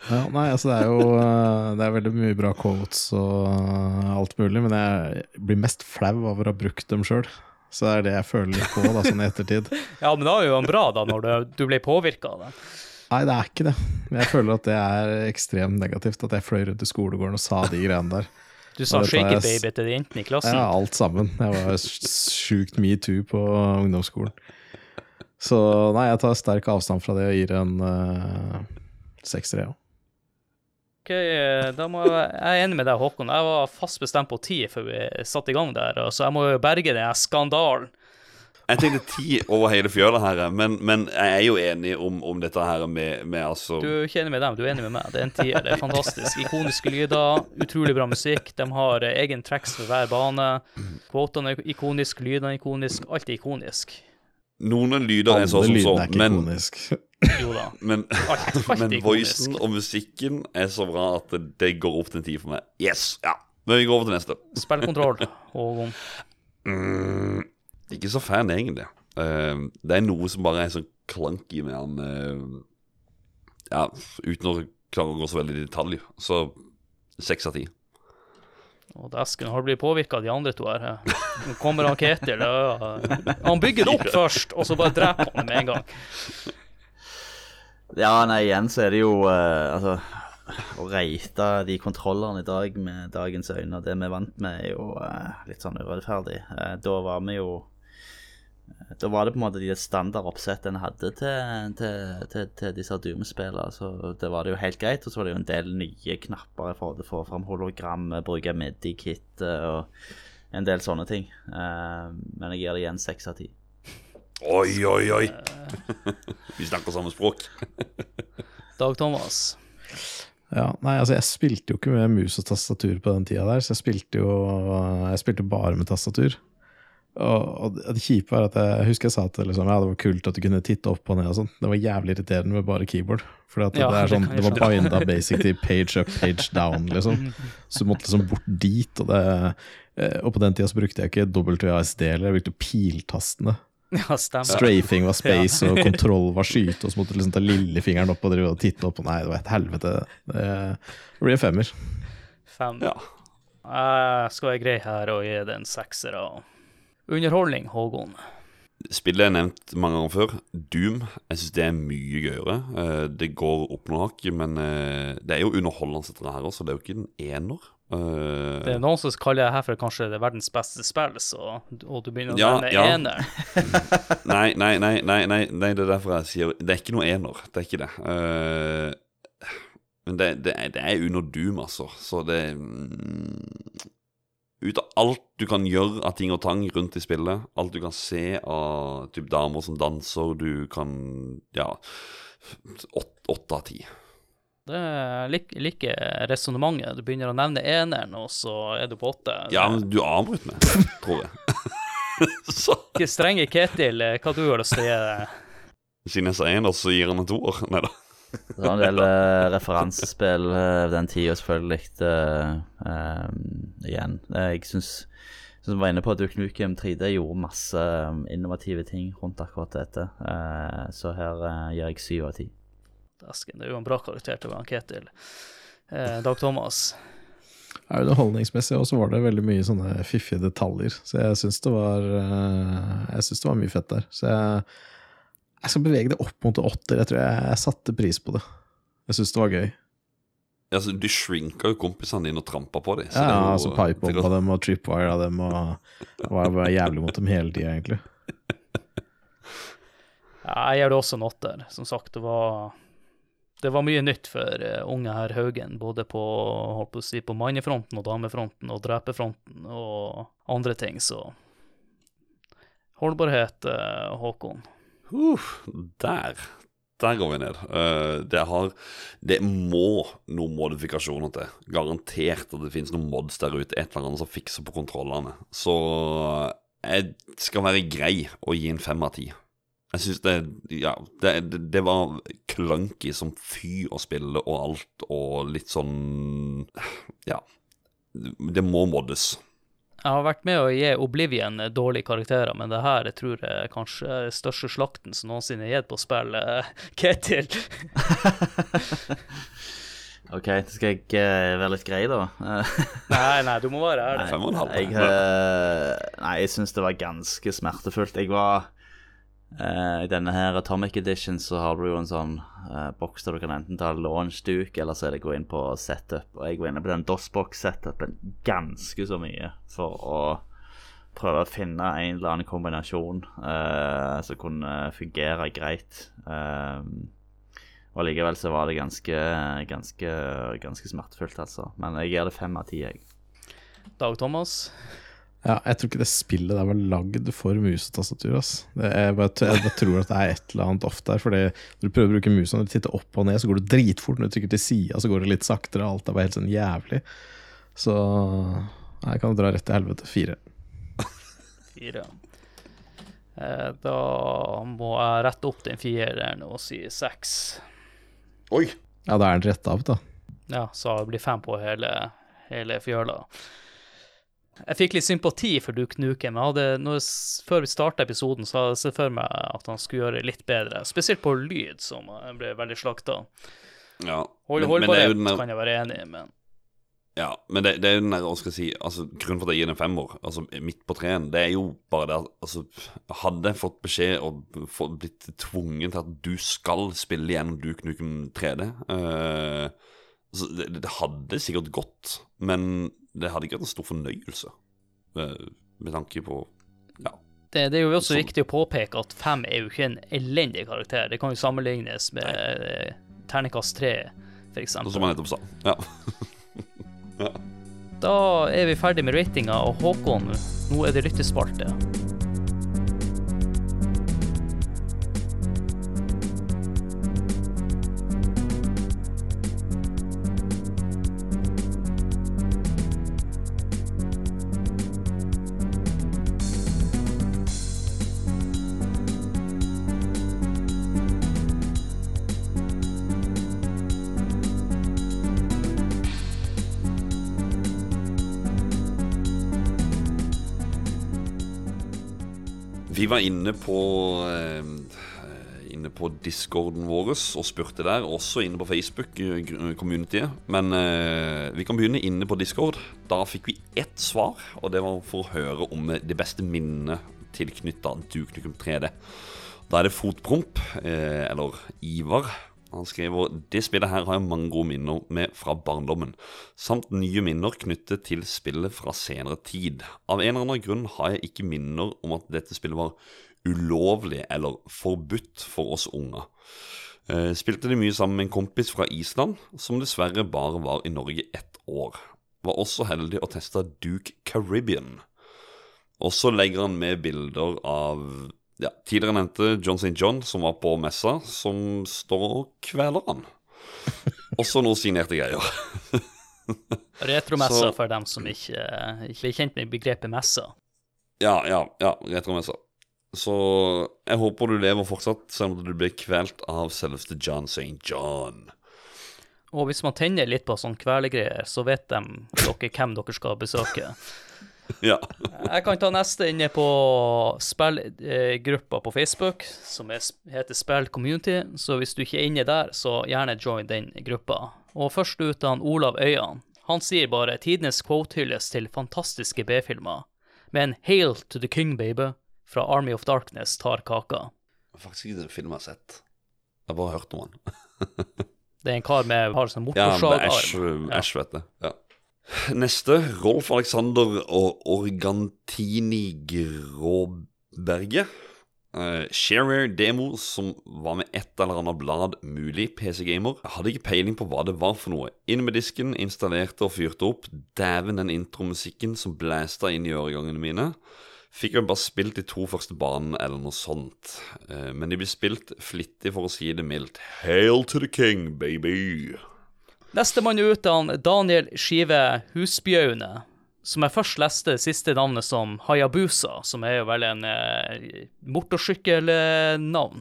Ja, nei, altså det er jo eh, Det er veldig mye bra quotes og eh, alt mulig, men jeg blir mest flau over å ha brukt dem sjøl. Så det er det jeg føler litt på, da, sånn i ettertid. Ja, men da er jo han bra, da, når du, du ble påvirka av det. Nei, det er ikke det. Men jeg føler at det er ekstremt negativt at jeg fløy rundt i skolegården og sa de greiene der. Du sa 'shake s- baby' til de jentene i klassen. Ja, alt sammen. Jeg var sjukt metoo på ungdomsskolen. Så nei, jeg tar sterk avstand fra det og gir en uh, sekser, ja. Ok, da må jeg, jeg er enig med deg, Håkon. Jeg var fast bestemt på ti før vi satte i gang der, så jeg må jo berge den skandalen. Jeg tenkte ti over hele fjøla her, men, men jeg er jo enig om, om dette her med, med altså Du er ikke enig med dem, du er enig med meg. Det er en tier, det er fantastisk. Ikoniske lyder, utrolig bra musikk. De har eh, egen tracks for hver bane. Kvotene er ikonisk, lydene er ikonisk, alt er ikonisk. Noen lyder er sånn som sånn, er men. Jo da. men, men voicen og musikken er så bra at det, går opp til en tid for meg. Yes! Ja. Men vi går over til neste. Spillkontroll. Og Mm, ikke så fan, egentlig. Uh, det er noe som bare er så clunky med han uh, Ja, uten å klare å gå så veldig i detalj. Så seks av ti. Og Desken har blitt påvirka av de andre to her. Nå kommer han Ketil. Han bygger det opp først, og så bare dreper han det med en gang. Ja, nei, igjen så er det jo uh, Altså, å reite de kontrollerne i dag med dagens øyne, og det vi er vant med, er jo eh, litt sånn urettferdig. Eh, da var vi jo Da var det på en måte de standardoppsettene en hadde til, til, til, til disse Doom-spillene. Så det var det jo helt greit. Og så var det jo en del nye knapper for å få fram hologram, bruke Medi-kit eh, og en del sånne ting. Eh, men jeg gir det igjen seks av ti. Oi, oi, oi! vi snakker samme språk. Dag Thomas. Ja, nei, altså jeg spilte jo ikke med mus og tastatur på den tida der, så jeg spilte jo Jeg spilte bare med tastatur. Og, og det kjipe er at jeg, husker jeg sa at det, liksom, ja, det var kult at du kunne titte opp og ned og sånn. Det var jævlig irriterende med bare keyboard. For Ja, det, det sånn, det var binda basically page up, page down, liksom. Så du måtte liksom bort dit. Og, det, eh, og på den tida så brukte jeg ikke WASD, eller jeg brukte piltastene. Ja. Strafing var space, og kontroll var skyte, og så måtte du liksom ta lillefingeren opp og drive og titte opp. Og nei, det var et helvete. Det blir en femmer. Fem. Ja. Jeg skal være grei her og gi det en sekser av underholdning, Hågon. Spillet er nevnt mange ganger før. Doom. Jeg syns det er mye gøyere. Eh, Det går opp noen hakk, men eh, det er jo underholdende, dette her også. Det er jo ikke en ener. Eh, Det er noen som kaller det her for kanskje det verdens beste spill, så, og du begynner å Ja, nevne ja. ener. Nei, nei, nei, nei, nei, det er derfor jeg sier Det er ikke noe ener. Det er ikke det. Men det, det, er, det er under Doom, altså. Så det mm, Ut av alt du kan gjøre av ting og tang rundt i spillet, alt du kan se av typ damer som danser, du kan Ja. Åtte av ti. Det er lik, like resonnementet. Du begynner å nevne eneren, og så er du på åtte. Ja, men du avbryter meg, tror jeg. så Ikke strenge Ketil, hva du har lyst til å gi deg. siden jeg sa ener, så gir han en toer. Nei da. Det var en del uh, referansespill uh, den tida, selvfølgelig. Uh, igjen. Eh, jeg syns som var inne på, at Uknukem 3D gjorde masse um, innovative ting rundt akkurat dette. Eh, så her eh, gir jeg syv av ti. Desken, det er jo en bra karakter til å være Ketil. Eh, Dag Thomas. Ja, Underholdningsmessig også var det veldig mye sånne fiffige detaljer. Så jeg syns det var eh, Jeg synes det var mye fett der. Så jeg, jeg skal bevege det opp mot åtter. Jeg tror jeg, jeg satte pris på det. Jeg syns det var gøy. Altså, du shrinka jo kompisene dine og trampa på dem. Ja, altså Pipebomba dem og tripwire av dem og var var jævlig mot dem hele tida, egentlig. Ja, jeg gjør det også en åtter. Som sagt, det var det var mye nytt for eh, unge herr Haugen, både på, holdt på, å si, på mannefronten og damefronten og drepefronten og andre ting, så Holdbarhet, eh, Håkon. Uh, der. Der går vi ned. Eh, det har Det må noen modifikasjoner til. Garantert at det finnes noen mods der ute, et eller annet som fikser på kontrollene. Så jeg skal være grei og gi en fem av ti. Jeg syns det Ja, det, det var clunky som fy å spille og alt, og litt sånn Ja. Det må moddes. Jeg har vært med å gi Oblivion dårlige karakterer, men det her jeg tror jeg kanskje er den største slakten som noensinne er gitt på spill. eh, Ketil. OK, skal jeg uh, være litt grei, da? Nei, nei, du må være ærlig. Halv. Jeg, uh, nei, jeg syns det var ganske smertefullt. Jeg var I denne her Atomic Edition så har du jo en sånn uh, boks der du kan enten ta launch duke, eller så er det gå inn på setup. Og jeg går inne på den DOS-box-setupen ganske så mye for å prøve å finne en eller annen kombinasjon uh, som kunne fungere greit. Um, og likevel så var det ganske, ganske, ganske smertefullt, altså. Men jeg gir det fem av ti, jeg. Dag Thomas. Ja, jeg tror ikke det spillet der var lagd for mus og tastatur. ass. Det, jeg, bare, jeg bare tror at det er et eller annet off der. Fordi når du prøver å bruke musa, når du titter opp og ned, så går det dritfort. Når du trykker til sida, så går det litt saktere. Alt er bare helt sånn jævlig. Så jeg kan dra rett til helvete. Fire. Fire. Eh, Da må jeg rette opp den fireren og si seks. Oi! Ja, da er den retta opp, da. Ja, så det blir fem på hele, hele fjøla. Jeg fikk litt sympati for Duke Nukem. Jeg hadde, når, før vi starta episoden, så hadde jeg sett for meg at han skulle gjøre det litt bedre. Spesielt på lyd, som ble veldig slakta. Ja. Hold, men, men det holdbarhet der, kan jeg være enig i, men ja, men det, det er jo den der, hva skal jeg si altså, Grunnen for at jeg gir den en femmer, altså midt på treen, det er jo bare det at altså, Hadde jeg fått beskjed og fått blitt tvungen til at du skal spille gjennom Duke Nukem 3D uh, så det, det hadde sikkert gått, men det hadde ikke vært en stor fornøyelse. med, med tanke på Ja. det, det er jo også Sånn. viktig å påpeke at fem er jo ikke en elendig karakter. Det kan jo sammenlignes med nei. terningkast tre, f.eks. Som eksempel. jeg nettopp sa. Ja. Da er vi ferdig med ratinga, og Håkon, nå er det lyttespalte. Vi var inne på eh, Inne på discorden vår og spurte der, også inne på Facebook, eh, communityet. Men eh, vi kan begynne inne på discord. Da fikk vi ett svar, og det var for å høre om de beste minnet tilknytta Duke Nukem 3D. Da er det Fotpromp, eh, eller Ivar. Han skriver det spillet her har jeg mange gode minner med fra barndommen, samt nye minner knyttet til spillet fra senere tid. Av en eller annen grunn har jeg ikke minner om at dette spillet var ulovlig eller forbudt for oss unger. Eh, spilte det mye sammen med en kompis fra Island, som dessverre bare var i Norge ett år. Var også heldig å teste Duke Caribbean. Og så legger han med bilder av ja, tidligere nevnte John St. John, som var på messa, som står og kveler han. Også noe signerte greier. Retromessa for dem som ikke, ikke er kjent med begrepet messa. Ja, ja, ja, retromessa. Så jeg håper du lever fortsatt, selv om du blir kvelt av selveste John St. John. Og hvis man tenner litt på sånn kvelegreier, så vet de dere hvem dere skal besøke. Ja. Jeg kan ta neste inne på spillgruppa på Facebook, som er, heter Spill Community. Så hvis du ikke er inne der, så gjerne join den gruppa. Og først ut av Olav Øyan. Han sier bare 'tidenes quote-hyllest til fantastiske B-filmer', men 'Hail to the King, baby' fra Army of Darkness tar kaka. Faktisk ikke den filmen jeg har sett. Jeg har bare hørt om den. Det er en kar med har sånn Ja, med motorsagarm. Ja. Ash vet det. Ja. Neste, Rolf Alexander og Organtini Gråberget. Uh, Shareware Demo, som var med et eller annet blad mulig PC-gamer. Jeg hadde ikke peiling på hva det var for noe. Inn med disken, installerte og fyrte opp. Dæven, den intromusikken som blæsta inn i øregangene mine. Fikk vel bare spilt de to første banene eller noe sånt. Uh, men de blir spilt flittig, for å si det mildt. Hail to the king, baby! Nestemann ut er Daniel Skive Husbjaune, som jeg først leste siste navnet som Hayabusa, som er jo vel en eh, motorsykkelnavn.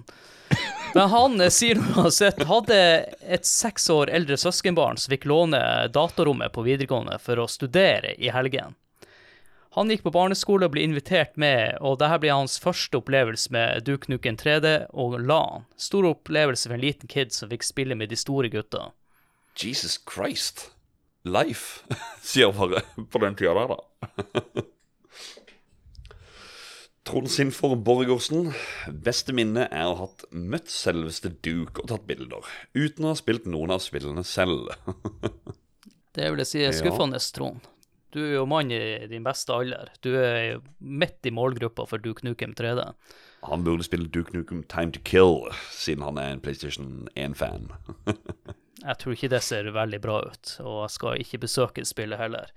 Men han eh, sier uansett hadde et seks år eldre søskenbarn som fikk låne datarommet på videregående for å studere i helgen. Han gikk på barneskole og ble invitert med, og dette ble hans første opplevelse med Duke Nukem 3D og LAN. Stor opplevelse for en liten kid som fikk spille med de store gutta. Jesus Christ. Life, sier bare på den tida der, da. Trond Sinfor Borgersen. Beste minne er å ha møtt selveste Duke og tatt bilder, uten å ha spilt noen av spillene selv. Det vil jeg si er skuffende, Trond. Du er jo mann i din beste alder. Du er midt i målgruppa for Duke Nukem 3D. Han burde spille Duke Nukem Time to Kill, siden han er en PlayStation 1-fan. Jeg tror ikke det ser veldig bra ut, og jeg skal ikke besøke spillet heller.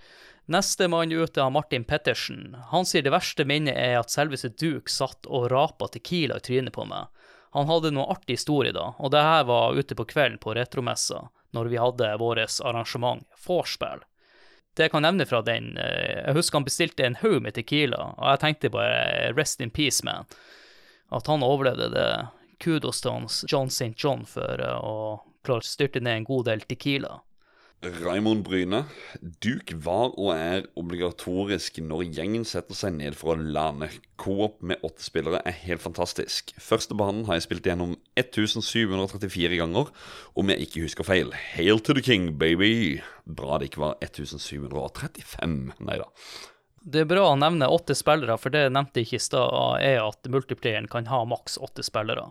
Neste mann ut er Martin Pettersen. Han sier det verste minnet er at selveste Duke satt og rapa Tequila i trynet på meg. Han hadde noe artig historie da, og det her var ute på kvelden på retromessa, når vi hadde vårt arrangement, vorspiel. Det jeg kan nevne fra den, eh, jeg husker han bestilte en haug med Tequila, og jeg tenkte bare rest in peace, man. At han overlevde det, kudos til hans John St. John for eh, å klare å styrte ned en god del Tequila. Raymond Bryne. duk var og er obligatorisk når gjengen setter seg ned for å lane. Coop med åtte spillere er helt fantastisk. Første banen har jeg spilt gjennom 1734 ganger, om jeg ikke husker feil. Hail to the king, baby! Bra det ikke var 1735. Nei da. Det er bra å nevne åtte spillere, for det nevnte jeg ikke i stad, er at multiplieren kan ha maks åtte spillere.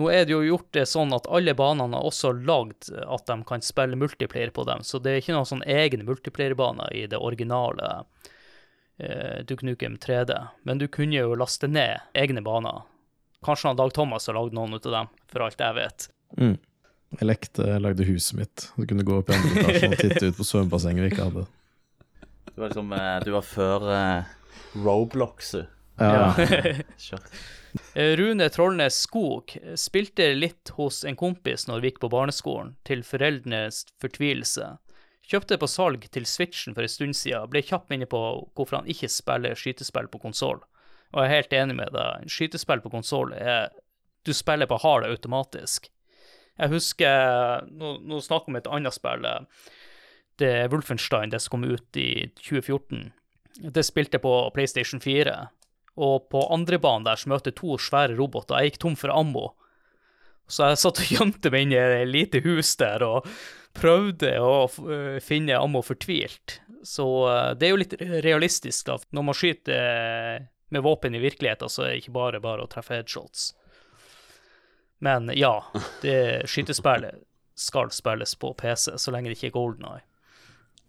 Nå er det jo gjort det sånn at alle banene har også lagd at de kan spille multiplayer på dem, så det er ikke noen sånn egne multiplayerbaner i det originale eh, Duke Nukem 3D. Men du kunne jo laste ned egne baner. Kanskje han Dag Thomas har lagd noen ut av dem, for alt jeg vet. Mm. Jeg lekte, jeg lagde huset mitt. Du kunne gå opp i andre etasje og titte ut på svømmebassenget vi ikke hadde. Du var liksom eh, Du var før eh, Roblox, du. Ja, Kjørt. Eh, Rune Trollnes Skog spilte litt hos en kompis når vi gikk på barneskolen, til foreldrenes fortvilelse. Kjøpte på salg til Switchen for en stund siden, ble kjapt inne på hvorfor han ikke spiller skytespill på konsoll. Og jeg er helt enig med deg, skytespill på konsoll er Du spiller på hard automatisk. Jeg husker Nå, nå snakker vi om et annet spill. Det er Wolfenstein, det som kom ut i 2014. Det spilte på PlayStation 4. Og på andre banen der så møter jeg to svære roboter. Jeg gikk tom for ammo. Så jeg satt og gjemte meg inn i et lite hus der og prøvde å øh, finne ammo fortvilt. Så øh, det er jo litt realistisk, da. Når man skyter øh, med våpen i virkeligheten, så er det ikke bare bare å treffe headshots. Men ja, det skytespillet skal spilles på PC, så lenge det ikke er Golden Eye.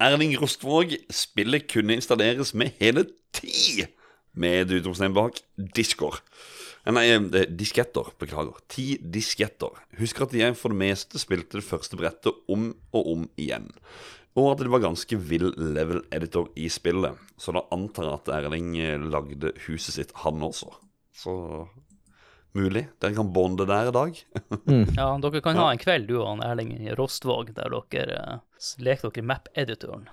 Erling Rostvåg. Spillet kunne installeres med hele ti med et utropstegn bak. Diskor. Eh, Nei, eh, disketter. Beklager. Ti disketter. Husker at jeg for det meste spilte det første brettet om og om igjen. Og at det var ganske vill level editor i spillet. Så da antar jeg at Erling eh, lagde huset sitt, han også. Så mulig. Dere kan bonde der i dag. Ja, dere kan ha en kveld, du og han Erling Rostvåg, der dere uh, leker dere map-editoren.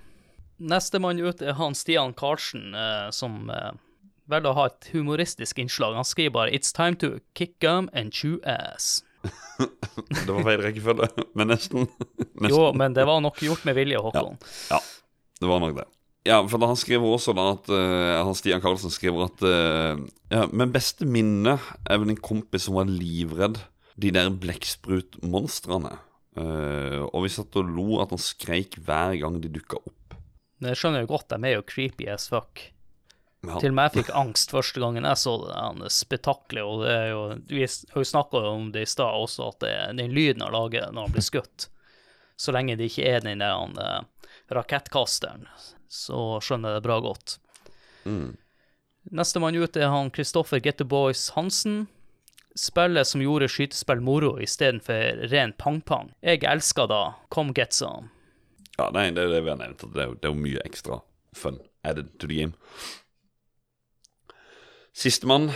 Nestemann ut er han Stian Karlsen, uh, som eh, velger å ha et humoristisk innslag. Han skriver bare 'It's time to kick gum and chew ass'. Det var feil rekkefølge, men nesten. nesten. Jo, men det var nok gjort med vilje, Håkon. Ja, det var nok det. Ja, for da han skriver også da at uh, han Stian Karlsen skriver at uh, ja, Men beste minne er vel en kompis som var livredd de der blekksprutmonstrene. Uh, og vi satt og lo at han skreik hver gang de dukka opp. Jeg skjønner jo godt, de er jo creepy as fuck. Ja. Til og med jeg fikk angst første gangen jeg så det spetakkelet, og det er jo Vi har jo snakka om det i stad også, at det den lyden han lager når han blir skutt. Så lenge det ikke er den der han, eh, rakettkasteren, så skjønner jeg det bra godt. Mm. Nestemann ut er han Kristoffer Get Boys Hansen. Spillet som gjorde skytespill moro istedenfor ren pang-pang. Jeg elsker da Come Get Some. Ja, nei, det er det vi har nevnt. Det er, det er jo mye ekstra fun added to the game. Sistemann,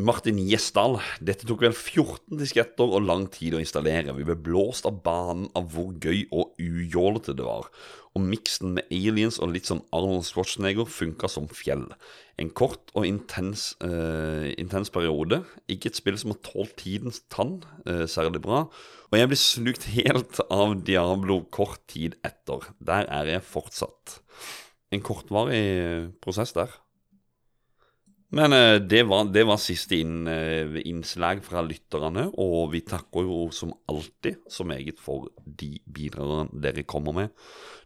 Martin Gjesdal. Dette tok vel 14 disketter og lang tid å installere. Vi ble blåst av banen av hvor gøy og ujålete det var. Og miksen med aliens og litt sånn Arnold Schwarzenegger funka som fjell. En kort og intens, uh, intens periode. Ikke et spill som har tålt tidens tann uh, særlig bra. Og jeg ble slukt helt av Diablo kort tid etter. Der er jeg fortsatt. En kortvarig prosess der. Men eh, det, var, det var siste inn, eh, innslag fra lytterne, og vi takker jo som alltid så meget for de bidragene dere kommer med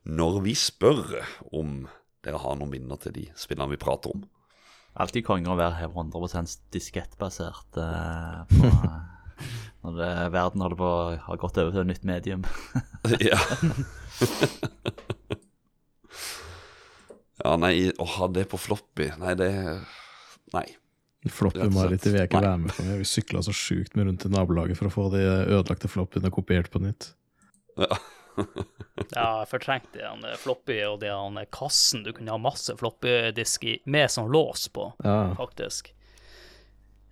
når vi spør om dere har noen minner til de spillene vi prater om. Alltid konge å være 100 diskettbasert eh, på, eh, når det, verden holder på å ha gått over til et nytt medium. ja. ja, nei, å ha det på floppy Nei, det Nei. Floppen var litt i veke være med på. Vi sykla så sjukt med rundt i nabolaget for å få de ødelagte floppene kopiert på nytt. Ja. Ja, jeg fortrengte den floppy og den kassen. Du kunne ha masse floppydisk i med sånn lås på, Ja. faktisk.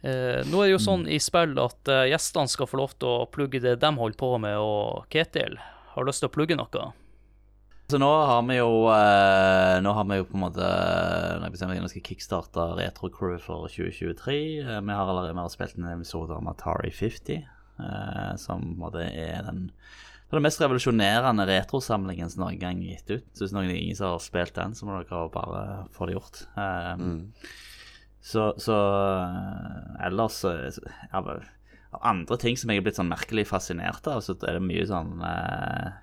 Eh, nå er det jo sånn i spill at eh, gjestene skal få lov til å plugge det de holder på med, og Ketil har lyst til å plugge noe. Så nå har vi jo eh, Nå har vi jo på en måte Når jeg bestemmer meg, nå skal jeg kickstarte Retro Crew for 2023. Eh, vi har allerede vi har spilt en episode om Atari 50, eh, som på en måte er den det den mest revolusjonerende retrosamlingen som noen gang gitt ut. Så hvis noen ingen som har spilt den, så må dere bare få det gjort. Mm. Så, så eh, ellers eh, ja, av andre ting som jeg er blitt sånn merkelig fascinert av, så er det mye sånn eh, eh,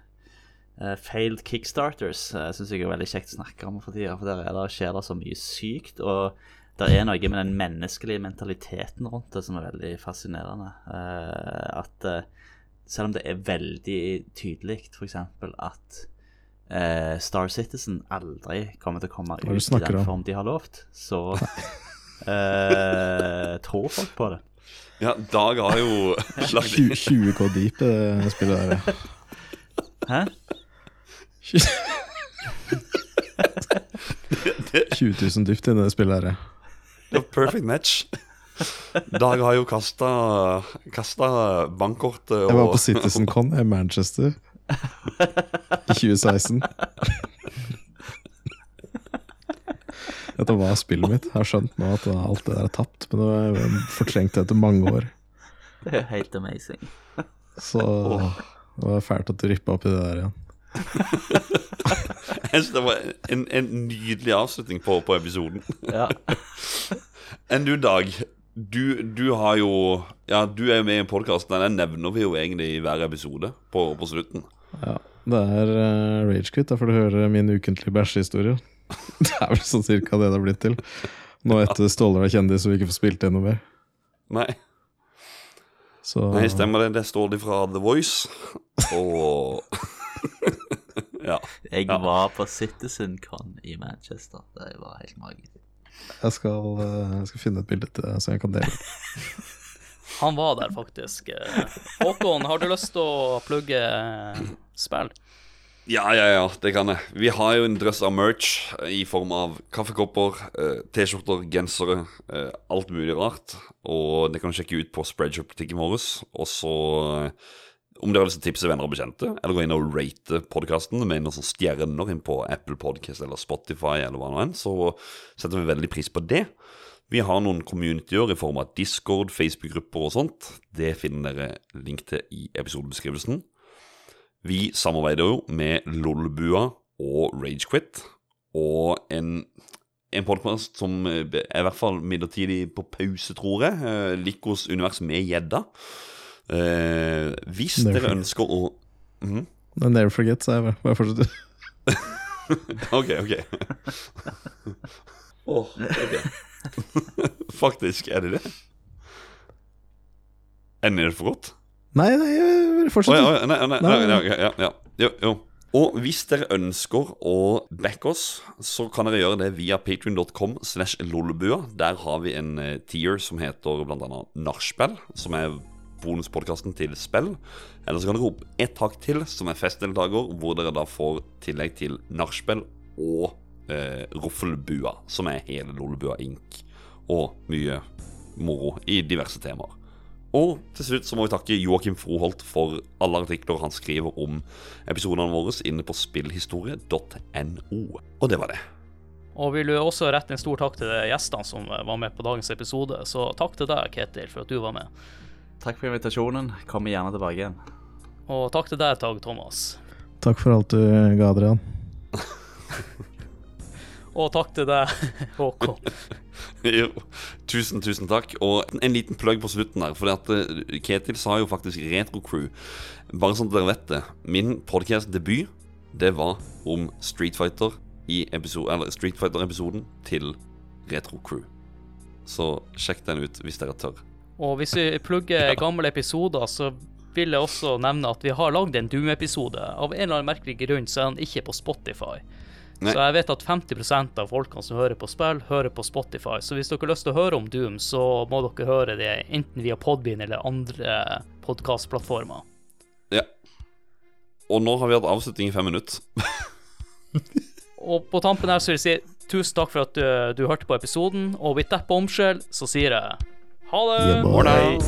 failed kickstarters. Uh, Syns jeg er veldig kjekt å snakke om for tida, for der er det, skjer det så mye sykt. Og det er noe med den menneskelige mentaliteten rundt det som er veldig fascinerende. Eh, at eh, selv om det er veldig tydelig, f.eks. at eh, Star Citizen aldri kommer til å komme ut i den form de har lovt, så eh, tror folk på det. Ja, Dag har jo lagt 20, 20K deep, det spillet der. Hæ? 20 000 dypt i det spillet her. ja, perfect match. Dag har jo kasta, kasta bankkortet Jeg var på CitizenCon Citizen Con i Manchester i 2016. Dette var spillet mitt. Jeg har skjønt nå at alt det der er tapt, men det var fortrengt etter mange år. Det er helt amazing. Så det var fælt at du rippa opp i det der igjen. Jeg synes det var en, en nydelig avslutning på, på episoden. Ja. Enn du, Dag? Du, du har jo Ja, du er jo med i en podkast. Den nevner vi jo egentlig i hver episode på, på slutten. Ja, det er uh, Ragequit. Da får du høre min ukentlige bæsjehistorie. Det er vel sånn cirka det det har blitt til. Nå etter Ståler er kjendis og vi ikke får spilt det noe mer. Nei, Så nei stemmer det. Det står de fra The Voice. Og Ja. Jeg Ja. var på CitizenCon i Manchester. Det var helt magisk. jeg skal, eh, jeg skal finne et bilde til deg så jeg kan dele. Han var der faktisk. Eh, Håkon, har du lyst til å plugge eh, spill? Ja, ja, ja, det kan jeg. Vi har jo en drøss av merch i form av kaffekopper, T-skjorter, gensere, alt mulig rart. Og det kan du sjekke ut på Spreadshop-butikken vår. Og så, om dere har lyst til å tipse venner og bekjente, eller gå inn og rate podkasten med noen stjerner inn på Apple Podcast eller Spotify eller hva nå enn, så setter vi veldig pris på det. Vi har noen communityer i form av Discord, Facebook-grupper og sånt. Det finner dere link til i episodebeskrivelsen. Vi samarbeider jo med Lolbua og Ragequit, og en, en podkast som er i hvert fall midlertidig på pause, tror jeg. eh, Likos univers med gjedda. Eh, hvis Never dere forget. ønsker å mm? Men Never forget, sa jeg bare. Bare fortsett. Ok, ok. Åh, okay. Faktisk, er det det? Ender det for godt? Nei, nei, fortsett. Oh, ja, nei, nei, nei, nei, ja, ja. Jo, jo. Og hvis dere ønsker å backe oss, så kan dere gjøre det via patrion.com slash lolbua. Der har vi en eh, tier som heter annet Nachspiel, som er bonuspodkasten til spill. Eller så kan dere opp ett takk til, som er festdeltaker, hvor dere da får tillegg til Nachspiel og eh, Roffelbua, som er hele Lolbua Inc. Og mye moro i diverse temaer. Og til slutt så må vi takke Joakim Froholt for alle artikler han skriver om episodene våre inne på spillhistorie.no. Og det var det. Og vil du også rette en stor takk til gjestene som var med på dagens episode. Så takk til deg, Ketil, for at du var med. Takk for invitasjonen. Kommer gjerne tilbake igjen. Og takk til deg, Tag Thomas. Takk for alt du ga, Adrian. Og takk til deg, Håkon. Jo, tusen, tusen takk. Og en liten plugg på slutten her. For Ketil sa jo faktisk Retro Crew. Bare sånn at dere vet det. Min podcast-debut, det var om Street Fighter i episode, eller Street Fighter-episoden til Retro Crew. Så sjekk den ut hvis dere tør. Og hvis vi plugger gamle episoder, så vil jeg også nevne at vi har lagd en Doom-episode. Av en eller annen merkelig grunn så er den ikke på Spotify. Nei. Så jeg vet at 50% av folkene som hører på spill, hører på Spotify. Så hvis dere har lyst til å høre om Doom, så må dere høre det enten via Podbean eller andre podkastplattformer. Ja. Og nå har vi hatt avslutning i fem minutter. Og på tampen her så vil jeg si tusen takk for at du, du hørte på episoden, og with that bombshell så sier jeg ha det! Yeah, boy. Ålreit.